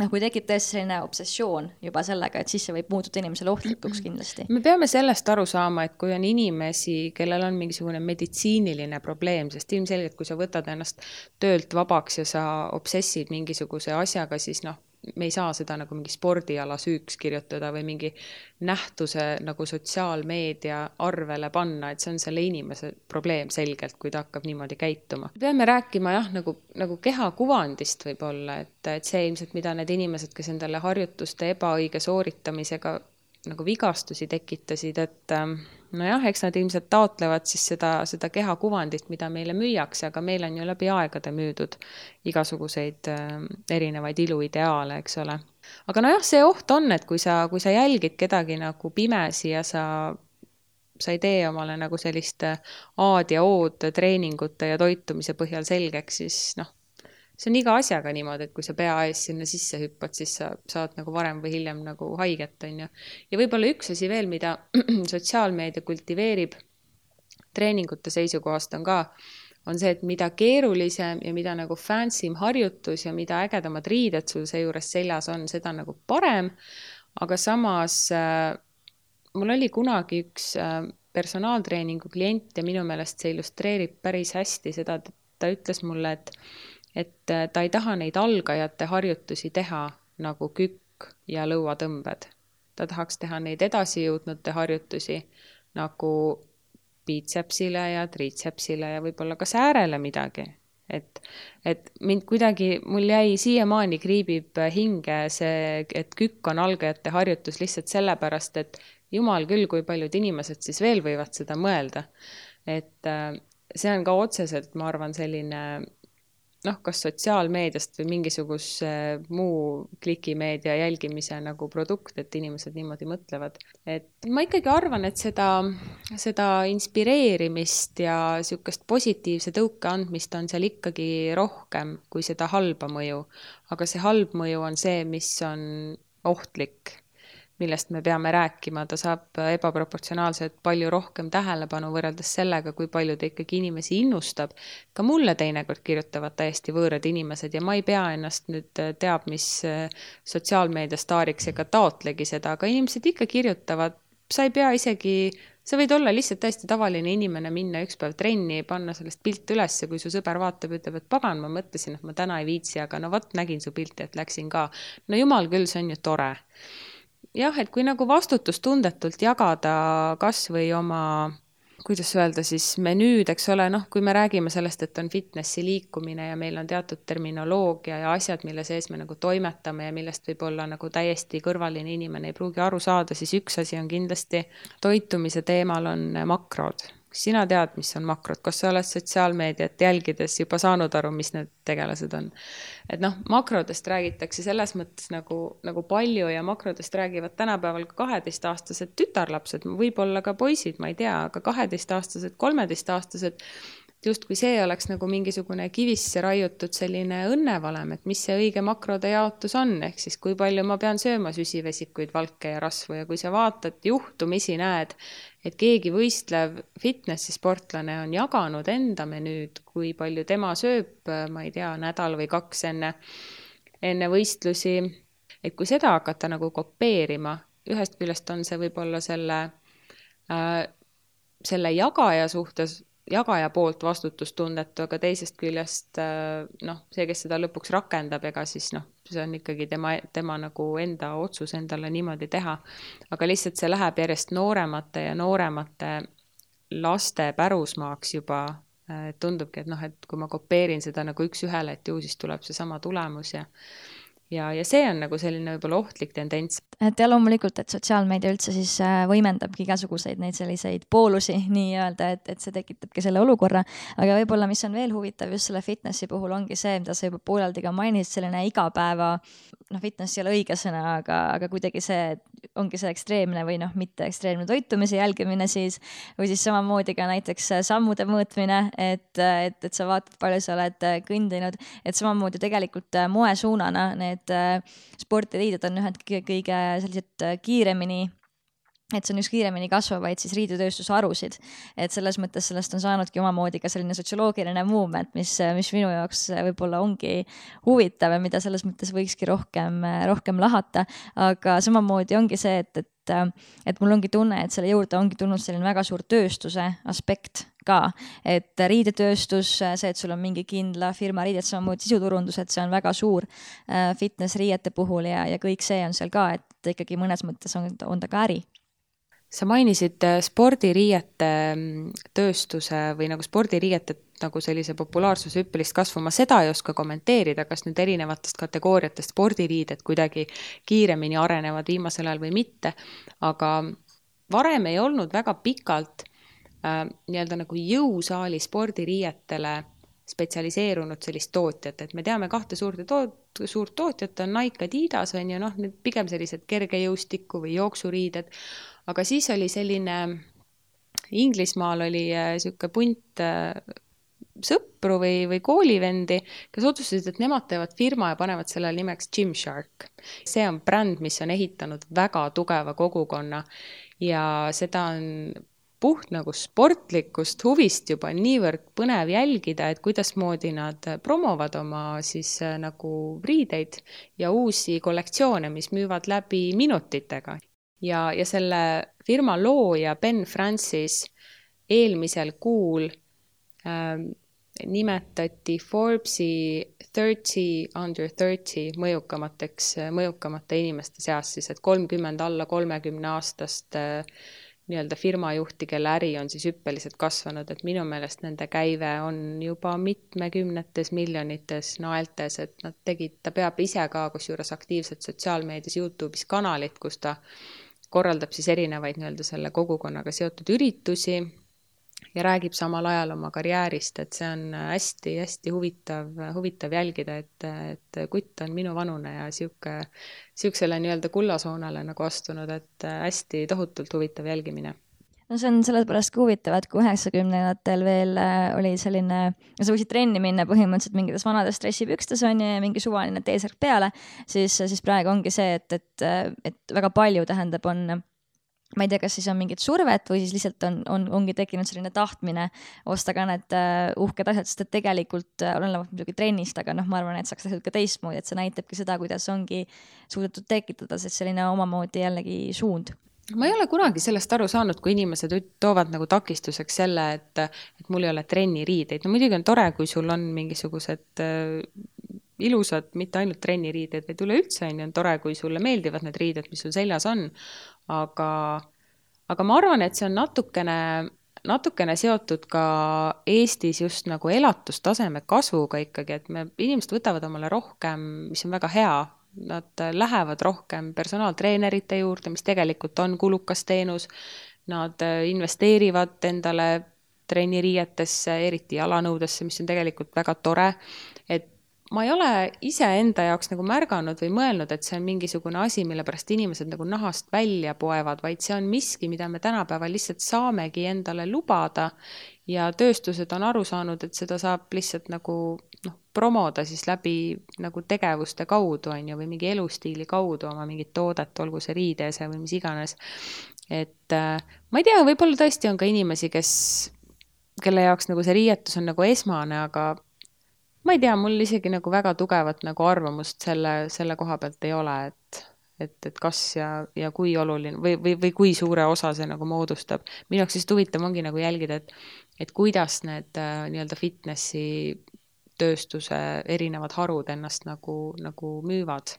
noh, kui tekib tõesti selline obsessioon juba sellega, et siis see võib muutuda inimesele ohtlikuks kindlasti. me peame sellest aru saama, et kui on inimesi, kellel on mingisugune meditsiiniline probleem, sest ilmselgelt, kui sa võtad ennast töölt vabaks ja sa obsessid mingisuguse asjaga, siis noh, me ei saa seda nagu mingi spordiala süüks kirjutada või mingi nähtuse nagu sotsiaalmeedia arvele panna, et see on selle inimese probleem selgelt, kui ta hakkab niimoodi käituma. peame rääkima jah, nagu, nagu kehakuvandist võib-olla, et, et see ilmselt, mida need inimesed, kes endale harjutuste ebaõige sooritamisega nagu vigastusi tekitasid, et ähm, nojah, eks nad ilmselt taotlevad siis seda, seda kehakuvandit, mida meile müüakse, aga meil on ju läbi aegade müüdud igasuguseid äh, erinevaid iluideaale, eks ole. aga nojah, see oht on, et kui sa, kui sa jälgid kedagi nagu pimesi ja sa sa ei tee omale nagu sellist A-d ja O-d treeningute ja toitumise põhjal selgeks, siis noh, see on iga asjaga niimoodi, et kui sa pea ees sinna sisse hüppad, siis sa saad nagu varem või hiljem nagu haiget, on ju. ja võib-olla üks asi veel, mida sotsiaalmeedia kultiveerib treeningute seisukohast on ka, on see, et mida keerulisem ja mida nagu fancy im harjutus ja mida ägedamad riided sul seejuures seljas on, seda nagu parem. aga samas äh, mul oli kunagi üks äh, personaaltreeningu klient ja minu meelest see illustreerib päris hästi seda, ta ütles mulle, et et äh, ta ei taha neid algajate harjutusi teha nagu kükk ja lõuatõmbed. ta tahaks teha neid edasijõudnute harjutusi nagu biitsepsile ja triitsepsile ja võib-olla ka säärele midagi. et, et mind kuidagi, mul jäi siiamaani kriibib hinge see, et kükk on algajate harjutus lihtsalt sellepärast, et jumal küll, kui paljud inimesed siis veel võivad seda mõelda. et äh, see on ka otseselt, ma arvan, selline noh, kas sotsiaalmeediast või mingisuguse muu klikimeedia jälgimise nagu produkt, et inimesed niimoodi mõtlevad. et ma ikkagi arvan, et seda, seda inspireerimist ja niisugust positiivse tõuke andmist on seal ikkagi rohkem kui seda halba mõju. aga see halb mõju on see, mis on ohtlik millest me peame rääkima, ta saab ebaproportsionaalselt palju rohkem tähelepanu võrreldes sellega, kui palju ta ikkagi inimesi innustab. ka mulle teinekord kirjutavad täiesti võõrad inimesed ja ma ei pea ennast nüüd äh, teab mis äh, sotsiaalmeedia staariks ega taotlegi seda, aga inimesed ikka kirjutavad, sa ei pea isegi sa võid olla lihtsalt täiesti tavaline inimene, minna üks päev trenni, panna sellest pilt üles ja kui su sõber vaatab, ütleb, et pagan, ma mõtlesin, et ma täna ei viitsi, aga no vot, nägin su pilti, et läksin ka. no jumal küll, see on ju tore jah, et kui nagu vastutustundetult jagada kas või oma kuidas öelda siis menüüd, eks ole, noh, kui me räägime sellest, et on fitnessi liikumine ja meil on teatud terminoloogia ja asjad, mille sees me nagu toimetame ja millest võib-olla nagu täiesti kõrvaline inimene ei pruugi aru saada, siis üks asi on kindlasti toitumise teemal on makrod sina tead, mis on makrod, kas sa oled sotsiaalmeediat jälgides juba saanud aru, mis need tegelased on? et noh, makrodest räägitakse selles mõttes nagu, nagu palju ja makrodest räägivad tänapäeval ka kaheteistaastased tütarlapsed, võib-olla ka poisid, ma ei tea, aga kaheteistaastased, kolmeteistaastased justkui see oleks nagu mingisugune kivisse raiutud selline õnnevalem, et mis see õige makrode jaotus on, ehk siis kui palju ma pean sööma süsivesikuid, valke ja rasvu. Ja kui sa vaatad, juhtumisi näed, et keegi võistlev fitnessi sportlane on jaganud enda menüüd, kui palju tema sööb, ma ei tea, nädal või kaks enne, enne võistlusi, et kui seda hakata nagu kopeerima, ühest küljest on see võib-olla selle äh, selle jagaja suhtes jagaja poolt vastutustundetu, aga teisest küljest äh, noh, see, kes seda lõpuks rakendab, ega siis noh, see on ikkagi tema, tema nagu enda otsus endale niimoodi teha. aga lihtsalt see läheb järjest nooremate ja nooremate laste pärusmaaks juba. tundubki, et noh, et kui ma kopeerin seda nagu üks-ühele, et ju siis tuleb seesama tulemus ja ja, ja see on nagu selline võib-olla ohtlik tendents. et ja loomulikult, et sotsiaalmeedia üldse siis äh, võimendabki igasuguseid neid selliseid poolusi nii-öelda, et, et see tekitabki selle olukorra. aga võib-olla, mis on veel huvitav just selle fitnessi puhul, ongi see, mida sa juba pooleldi ka mainisid, selline igapäeva, noh, fitness ei ole õige sõna, aga, aga kuidagi see ongi see ekstreemne või noh, mitte ekstreemne toitumise jälgimine siis, või siis samamoodi ka näiteks sammude mõõtmine, et, et, et sa vaatad, palju sa oled kõndinud, et samamoodi tegelikult moesuunana need need äh, spordiriided on ühed kõige sellised äh, kiiremini et see on üks kiiremini kasvavaid siis riidetööstuse harusid. et selles mõttes sellest on saanudki omamoodi ka selline sotsioloogiline movement, mis, mis minu jaoks võib-olla ongi huvitav ja mida selles mõttes võikski rohkem, rohkem lahata. aga samamoodi ongi see, et, et, et mul ongi tunne, et selle juurde ongi tulnud selline väga suur tööstuse aspekt ka, et riidetööstus, see, et sul on mingi kindla firma riided, samamoodi sisuturundus, et see on väga suur äh, fitness riiete puhul ja, ja kõik see on seal ka, et ikkagi mõnes mõttes on, on ta ka äri. Sa mainisid äh, spordiriiete mm, tööstuse või nagu spordiriiete nagu sellise populaarsuse hüppelist kasvu, ma seda ei oska kommenteerida, kas nüüd erinevatest kategooriatest spordiriided kuidagi kiiremini arenevad viimasel ajal või mitte, aga varem ei olnud väga pikalt äh, nii-öelda nagu jõusaali spordiriietele spetsialiseerunud sellist tootjat, et me teame kahte suurde toot-, suurt tootjat, on Nike, Adidas on ju noh, need pigem sellised kergejõustiku või jooksuriided, aga siis oli selline, Inglismaal oli niisugune äh, punt äh, sõpru või, või koolivendi, kes otsustasid, et nemad teevad firma ja panevad sellele nimeks Gymshark. see on bränd, mis on ehitanud väga tugeva kogukonna. Ja seda on puht nagu sportlikust huvist juba niivõrd põnev jälgida, et kuidasmoodi nad promovad oma siis äh, nagu riideid ja uusi kollektsioone, mis müüvad läbi minutitega. ja, ja selle firma looja Ben Francis eelmisel kuul äh, nimetati Forbesi thirty under thirty mõjukamateks, mõjukamate inimeste seas siis, et kolmkümmend alla kolmekümne aastast äh, nii-öelda firmajuhti, kelle äri on siis hüppeliselt kasvanud, et minu meelest nende käive on juba mitmekümnetes miljonites naeltes, et nad tegid, ta peab ise ka kusjuures aktiivselt sotsiaalmeedias, Youtube'is kanalit, kus ta korraldab siis erinevaid nii-öelda selle kogukonnaga seotud üritusi ja räägib samal ajal oma karjäärist, et see on hästi-hästi huvitav, huvitav jälgida, et, et kutt on minuvanune ja sihuke, sihukesele nii-öelda kullasoonele nagu astunud, et hästi tohutult huvitav jälgimine. No see on sellepärast ka huvitav, et kui üheksakümnendatel veel äh, oli selline, sa võisid trenni minna põhimõtteliselt mingites vanades dressipükstes on ju ja mingi suvaline T-särk peale, siis, siis praegu ongi see, et, et, et väga palju tähendab, on ma ei tea, kas siis on mingit survet või siis lihtsalt on, on, ongi tekkinud selline tahtmine osta ka need uh, uhked asjad, sest et tegelikult uh, olenevalt muidugi trennist, aga noh, ma arvan, et saaks tehtud ka teistmoodi, et see näitabki seda, kuidas ongi suudetud tekitada siis selline omamoodi jällegi suund ma ei ole kunagi sellest aru saanud, kui inimesed toovad nagu takistuseks selle, et, et mul ei ole trenniriideid. no muidugi on tore, kui sul on mingisugused äh, ilusad, mitte ainult trenniriided, vaid üleüldse on ju, on tore, kui sulle meeldivad need riided, mis sul seljas on aga, aga ma arvan, et see on natukene, natukene seotud ka Eestis just nagu elatustaseme kasvuga ikkagi, et me, inimesed võtavad omale rohkem, mis on väga hea, nad lähevad rohkem personaaltreenerite juurde, mis tegelikult on kulukas teenus, nad investeerivad endale trenniriietesse, eriti jalanõudesse, mis on tegelikult väga tore. Ma ei ole iseenda jaoks nagu märganud või mõelnud, et see on mingisugune asi, mille pärast inimesed nagu nahast välja poevad, vaid see on miski, mida me tänapäeval lihtsalt saamegi endale lubada. ja tööstused on aru saanud, et seda saab lihtsalt nagu noh, promoda siis läbi nagu tegevuste kaudu, on ju, või mingi elustiili kaudu oma mingit toodet, olgu see riideese või mis iganes. et äh, ma ei tea, võib-olla tõesti on ka inimesi, kes, kelle jaoks nagu see riietus on nagu esmane, aga ma ei tea, mul isegi nagu väga tugevat nagu arvamust selle, selle koha pealt ei ole, et, et, et kas ja, ja kui oluline või, või, või kui suure osa see nagu moodustab. minu jaoks lihtsalt huvitav ongi nagu jälgida, et, et kuidas need äh, nii-öelda fitnessi tööstuse erinevad harud ennast nagu, nagu müüvad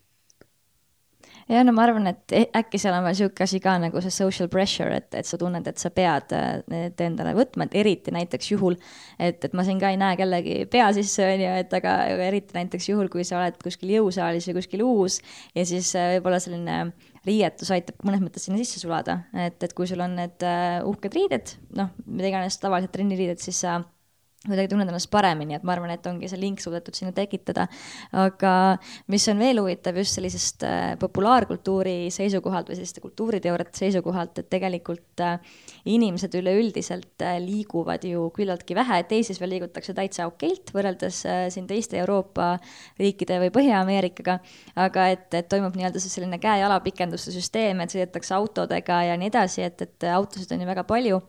ja no ma arvan, et e-, äkki seal on veel sihuke asi ka nagu see social pressure, et, et sa tunned, et sa pead need endale võtma, et eriti näiteks juhul, et, et ma siin ka ei näe kellegi pea sisse, on ju, et aga eriti näiteks juhul, kui sa oled kuskil jõusaalis või kuskil uus ja siis äh, võib-olla selline riietus aitab mõnes mõttes sinna sisse sulada, et, et kui sul on need uh, uhked riided, noh, mida iganes tavalised trenniriided, siis sa kuidagi tunned ennast paremini, et ma arvan, et ongi see link suudetud sinna tekitada. aga mis on veel huvitav just sellisest äh, populaarkultuuri seisukohalt või selliste kultuuriteooriate seisukohalt, et tegelikult äh, inimesed üleüldiselt äh, liiguvad ju küllaltki vähe, et Eestis veel liigutakse täitsa okeilt võrreldes siin teiste Euroopa riikide või Põhja-Ameerikaga. aga et, et toimub nii-öelda siis selline käe-jala pikenduste süsteem, et sõidetakse autodega ja nii edasi, et, et autosid on ju väga palju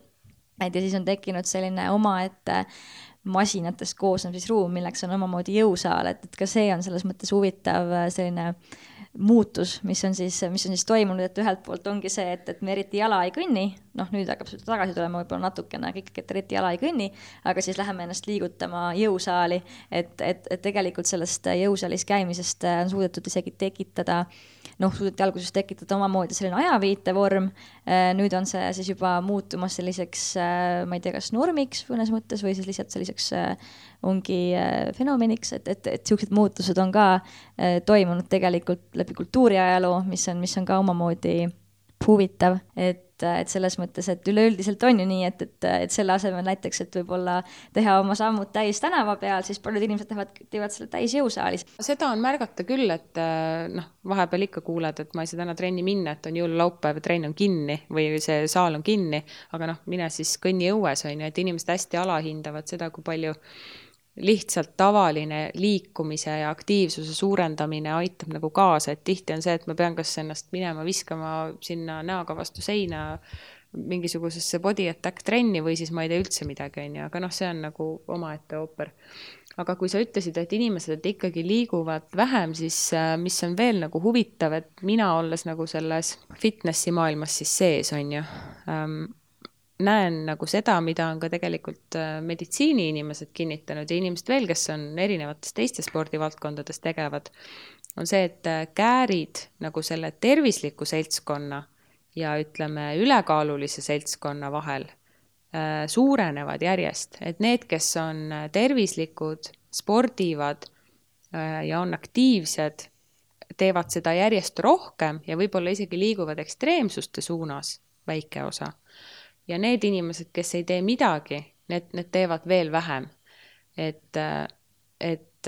et ja siis on tekkinud selline omaette masinatest koosnev siis ruum, milleks on omamoodi jõusaal, et, et ka see on selles mõttes huvitav äh, selline muutus, mis on siis, mis on siis toimunud, et ühelt poolt ongi see, et, et me eriti jala ei kõnni, noh, nüüd hakkab see tagasi tulema võib-olla natukene, aga ikkagi, et eriti jala ei kõnni, aga siis läheme ennast liigutama jõusaali, et, et, et tegelikult sellest jõusaalis käimisest on suudetud isegi tekitada äh, noh, suudeti alguses tekitada omamoodi selline ajaviitevorm. Äh, nüüd on see siis juba muutumas selliseks, äh, ma ei tea, kas normiks mõnes mõttes või siis lihtsalt selliseks äh, ongi fenomeniks, et, et, et siuksed muutused on ka toimunud tegelikult läbi kultuuriajaloo, mis on, mis on ka omamoodi huvitav, et et selles mõttes, et üleüldiselt on ju nii, et, et, et selle asemel näiteks, et võib-olla teha oma sammud täis tänava peal, siis paljud inimesed teevad, teevad selle täis jõusaalis. seda on märgata küll, et noh, vahepeal ikka kuuled, et ma ei saa täna trenni minna, et on jõululaupäev ja trenn on kinni või see saal on kinni, aga noh, mine siis kõnni õues, on ju, et inimesed hästi alahindavad seda, kui palju lihtsalt tavaline liikumise ja aktiivsuse suurendamine aitab nagu kaasa, et tihti on see, et ma pean kas ennast minema viskama sinna näoga vastu seina mingisugusesse body attack trenni või siis ma ei tee üldse midagi, on ju, aga noh, see on nagu omaette ooper. aga kui sa ütlesid, et inimesed ikkagi liiguvad vähem, siis äh, mis on veel nagu huvitav, et mina olles nagu selles fitnessi maailmas siis sees, on ju ähm,, näen nagu seda, mida on ka tegelikult äh, meditsiiniinimesed kinnitanud ja inimesed veel, kes on erinevates teistes spordivaldkondades tegevad, on see, et äh, käärid nagu selle tervisliku seltskonna ja ütleme, ülekaalulise seltskonna vahel äh, suurenevad järjest, et need, kes on tervislikud, spordivad ja on aktiivsed, teevad seda järjest rohkem ja võib-olla isegi liiguvad ekstreemsuste suunas, väike osa ja need inimesed, kes ei tee midagi, need, need teevad veel vähem. et, et,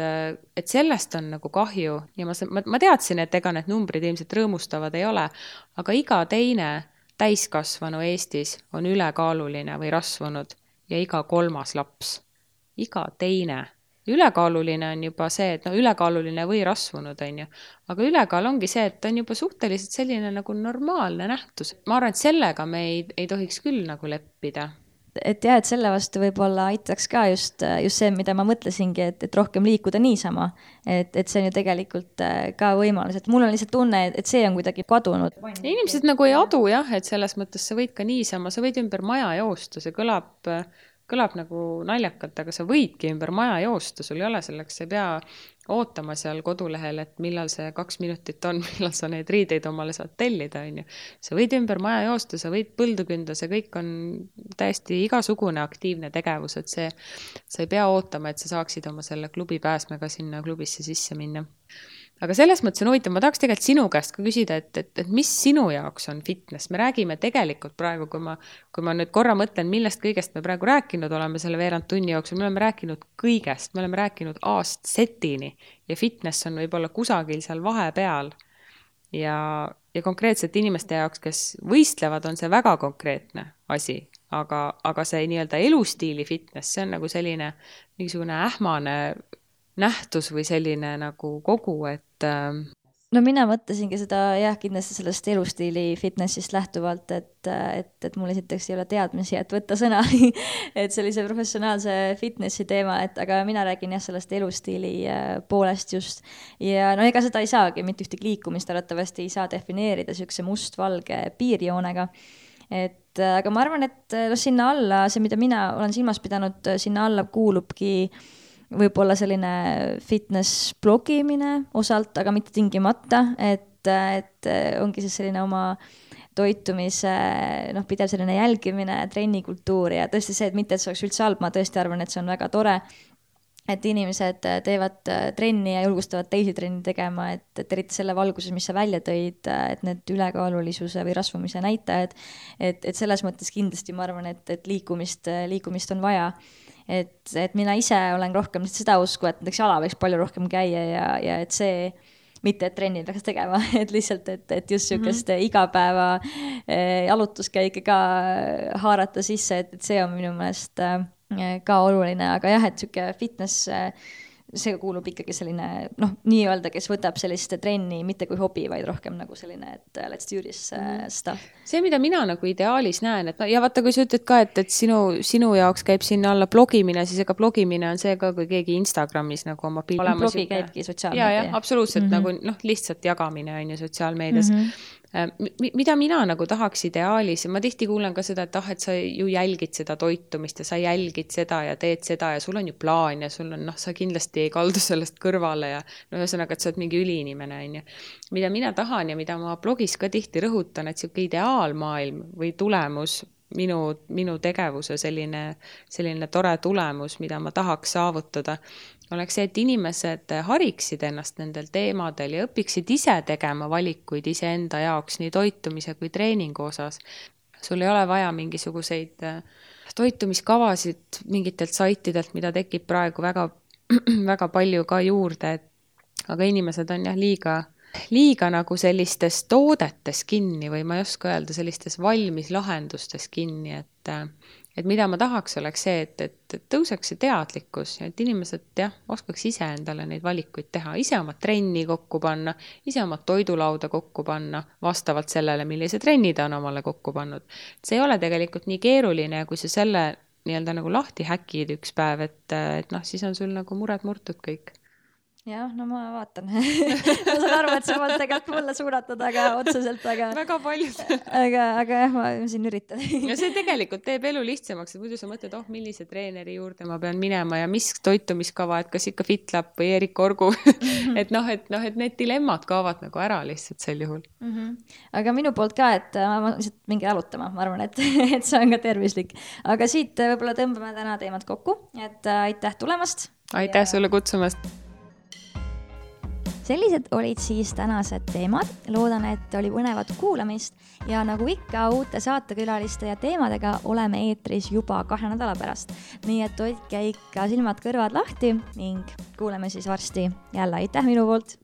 et sellest on nagu kahju ja ma, ma, ma teadsin, et ega need numbrid ilmselt rõõmustavad ei ole, aga iga teine täiskasvanu Eestis on ülekaaluline või rasvunud ja iga kolmas laps, iga teine ülekaaluline on juba see, et noh, ülekaaluline või rasvunud, on ju. aga ülekaal ongi see, et ta on juba suhteliselt selline nagu normaalne nähtus. ma arvan, et sellega me ei, ei tohiks küll nagu leppida et jah, et selle vastu võib-olla aitaks ka just, just see, mida ma mõtlesingi, et, et rohkem liikuda niisama. et, et see on ju tegelikult äh, ka võimalus, et mul on lihtsalt tunne, et see on kuidagi kadunud. inimesed nagu ei adu jah, et selles mõttes sa võid ka niisama, sa võid ümber maja joosta, see kõlab äh, kõlab nagu naljakalt, aga sa võidki ümber maja joosta, sul ei ole selleks, sa ei pea ootama seal kodulehel, et millal see kaks minutit on, millal sa neid riideid omale saad tellida, on ju. sa võid ümber maja joosta, sa võid põldu künda, see kõik on täiesti igasugune aktiivne tegevus, et see, sa ei pea ootama, et sa saaksid oma selle klubi pääsmega sinna klubisse sisse minna aga selles mõttes on huvitav, ma tahaks tegelikult sinu käest ka küsida, et, et, et mis sinu jaoks on fitness, me räägime tegelikult praegu, kui ma, kui ma nüüd korra mõtlen, millest kõigest me praegu rääkinud oleme selle veerand tunni jooksul, me oleme rääkinud kõigest, me oleme rääkinud A-st Z-ini ja fitness on võib-olla kusagil seal vahepeal. ja, ja konkreetselt inimeste jaoks, kes võistlevad, on see väga konkreetne asi, aga, aga see nii-öelda elustiili fitness, see on nagu selline mingisugune ähmane nähtus või selline nagu kogu, et äh, no mina mõtlesingi seda jah, kindlasti sellest elustiili fitnessist lähtuvalt, et, et, et mul esiteks ei ole teadmisi, et võtta sõna et sellise professionaalse fitnessi teema, et aga mina räägin jah, sellest elustiili äh, poolest just. ja no ega seda ei saagi, mitte ühtegi liikumist arvatavasti ei saa defineerida niisuguse mustvalge piirjoonega et aga ma arvan, et noh, sinna alla, see, mida mina olen silmas pidanud, sinna alla kuulubki äh, võib-olla selline fitness blogimine osalt, aga mitte tingimata, et, et ongi siis selline oma toitumise noh, pidev selline jälgimine, trennikultuur ja tõesti see, et mitte, et see oleks üldse halb, ma tõesti arvan, et see on väga tore, et inimesed teevad trenni ja julgustavad teisi trenni tegema, et, et eriti selle valguses, mis sa välja tõid, et need ülekaalulisuse või rasvumise näitajad, et, et selles mõttes kindlasti ma arvan, et, et liikumist, liikumist on vaja et, et mina ise olen rohkem seda usku, et näiteks jala võiks palju rohkem käia ja, ja et see mitte, et trenni peaks tegema, et lihtsalt, et, et just sihukest mm -hmm. igapäeva eh, jalutuskäike ka haarata sisse, et, et see on minu meelest eh, ka oluline, aga jah, et sihuke fitness eh, see kuulub ikkagi selline noh, nii-öelda, kes võtab sellist trenni mitte kui hobi, vaid rohkem nagu selline, et let's do this uh, stuff. see, mida mina nagu ideaalis näen, et no ja vaata, kui sa ütled ka, et, et sinu, sinu jaoks käib sinna alla blogimine, siis ega blogimine on see ka, kui keegi Instagramis nagu oma pildi. blogi käibki sotsiaalmeedia. absoluutselt mm -hmm. nagu noh, lihtsalt jagamine on ju sotsiaalmeedias mm. -hmm mida mina nagu tahaks ideaalis ma tihti kuulen ka seda, et ah, et sa ju jälgid seda toitumist ja sa jälgid seda ja teed seda ja sul on ju plaan ja sul on noh, sa kindlasti ei kaldu sellest kõrvale ja no ühesõnaga, et sa oled mingi üliinimene, on ju. mida mina tahan ja mida ma blogis ka tihti rõhutan, et niisugune ideaalmaailm või tulemus minu, minu tegevuse selline, selline tore tulemus, mida ma tahaks saavutada, oleks see, et inimesed hariksid ennast nendel teemadel ja õpiksid ise tegema valikuid iseenda jaoks nii toitumise kui treeningu osas. sul ei ole vaja mingisuguseid äh, toitumiskavasid mingitelt saitidelt, mida tekib praegu väga, väga palju ka juurde, et aga inimesed on jah, liiga, liiga nagu sellistes toodetes kinni või ma ei oska öelda, sellistes valmis lahendustes kinni, et et mida ma tahaks, oleks see, et, et, tõuseks see teadlikkus et inimesed jah, oskaks ise endale neid valikuid teha, ise oma trenni kokku panna, ise oma toidulauda kokku panna, vastavalt sellele, millise trenni ta on omale kokku pannud. see ei ole tegelikult nii keeruline ja kui sa selle nii-öelda nagu lahti häkid üks päev, et, et noh, siis on sul nagu mured murtud kõik jah, no ma vaatan ma saan aru, et see polnud tegelikult mulle suunatud, aga otseselt, aga. väga paljud aga, aga jah, ma siin üritan ja see tegelikult teeb elu lihtsamaks, et muidu sa mõtled, oh, millise treeneri juurde ma pean minema ja mis toitumiskava, et kas ikka FitLab või Erik Orgu et noh, et noh, et need dilemmad kaovad nagu ära lihtsalt sel juhul mm. -hmm. aga minu poolt ka, et ma lihtsalt mingi jalutama, ma arvan, et, et see on ka tervislik, aga siit võib-olla tõmbame täna teemad kokku, et aitäh tulemast. aitäh ja... sulle kutsumast sellised olid siis tänased teemad, loodan, et oli põnevat kuulamist. Ja nagu ikka uute saatekülaliste ja teemadega oleme eetris juba kahe nädala pärast. nii et hoidke ikka silmad-kõrvad lahti ning kuuleme siis varsti jälle, aitäh minu poolt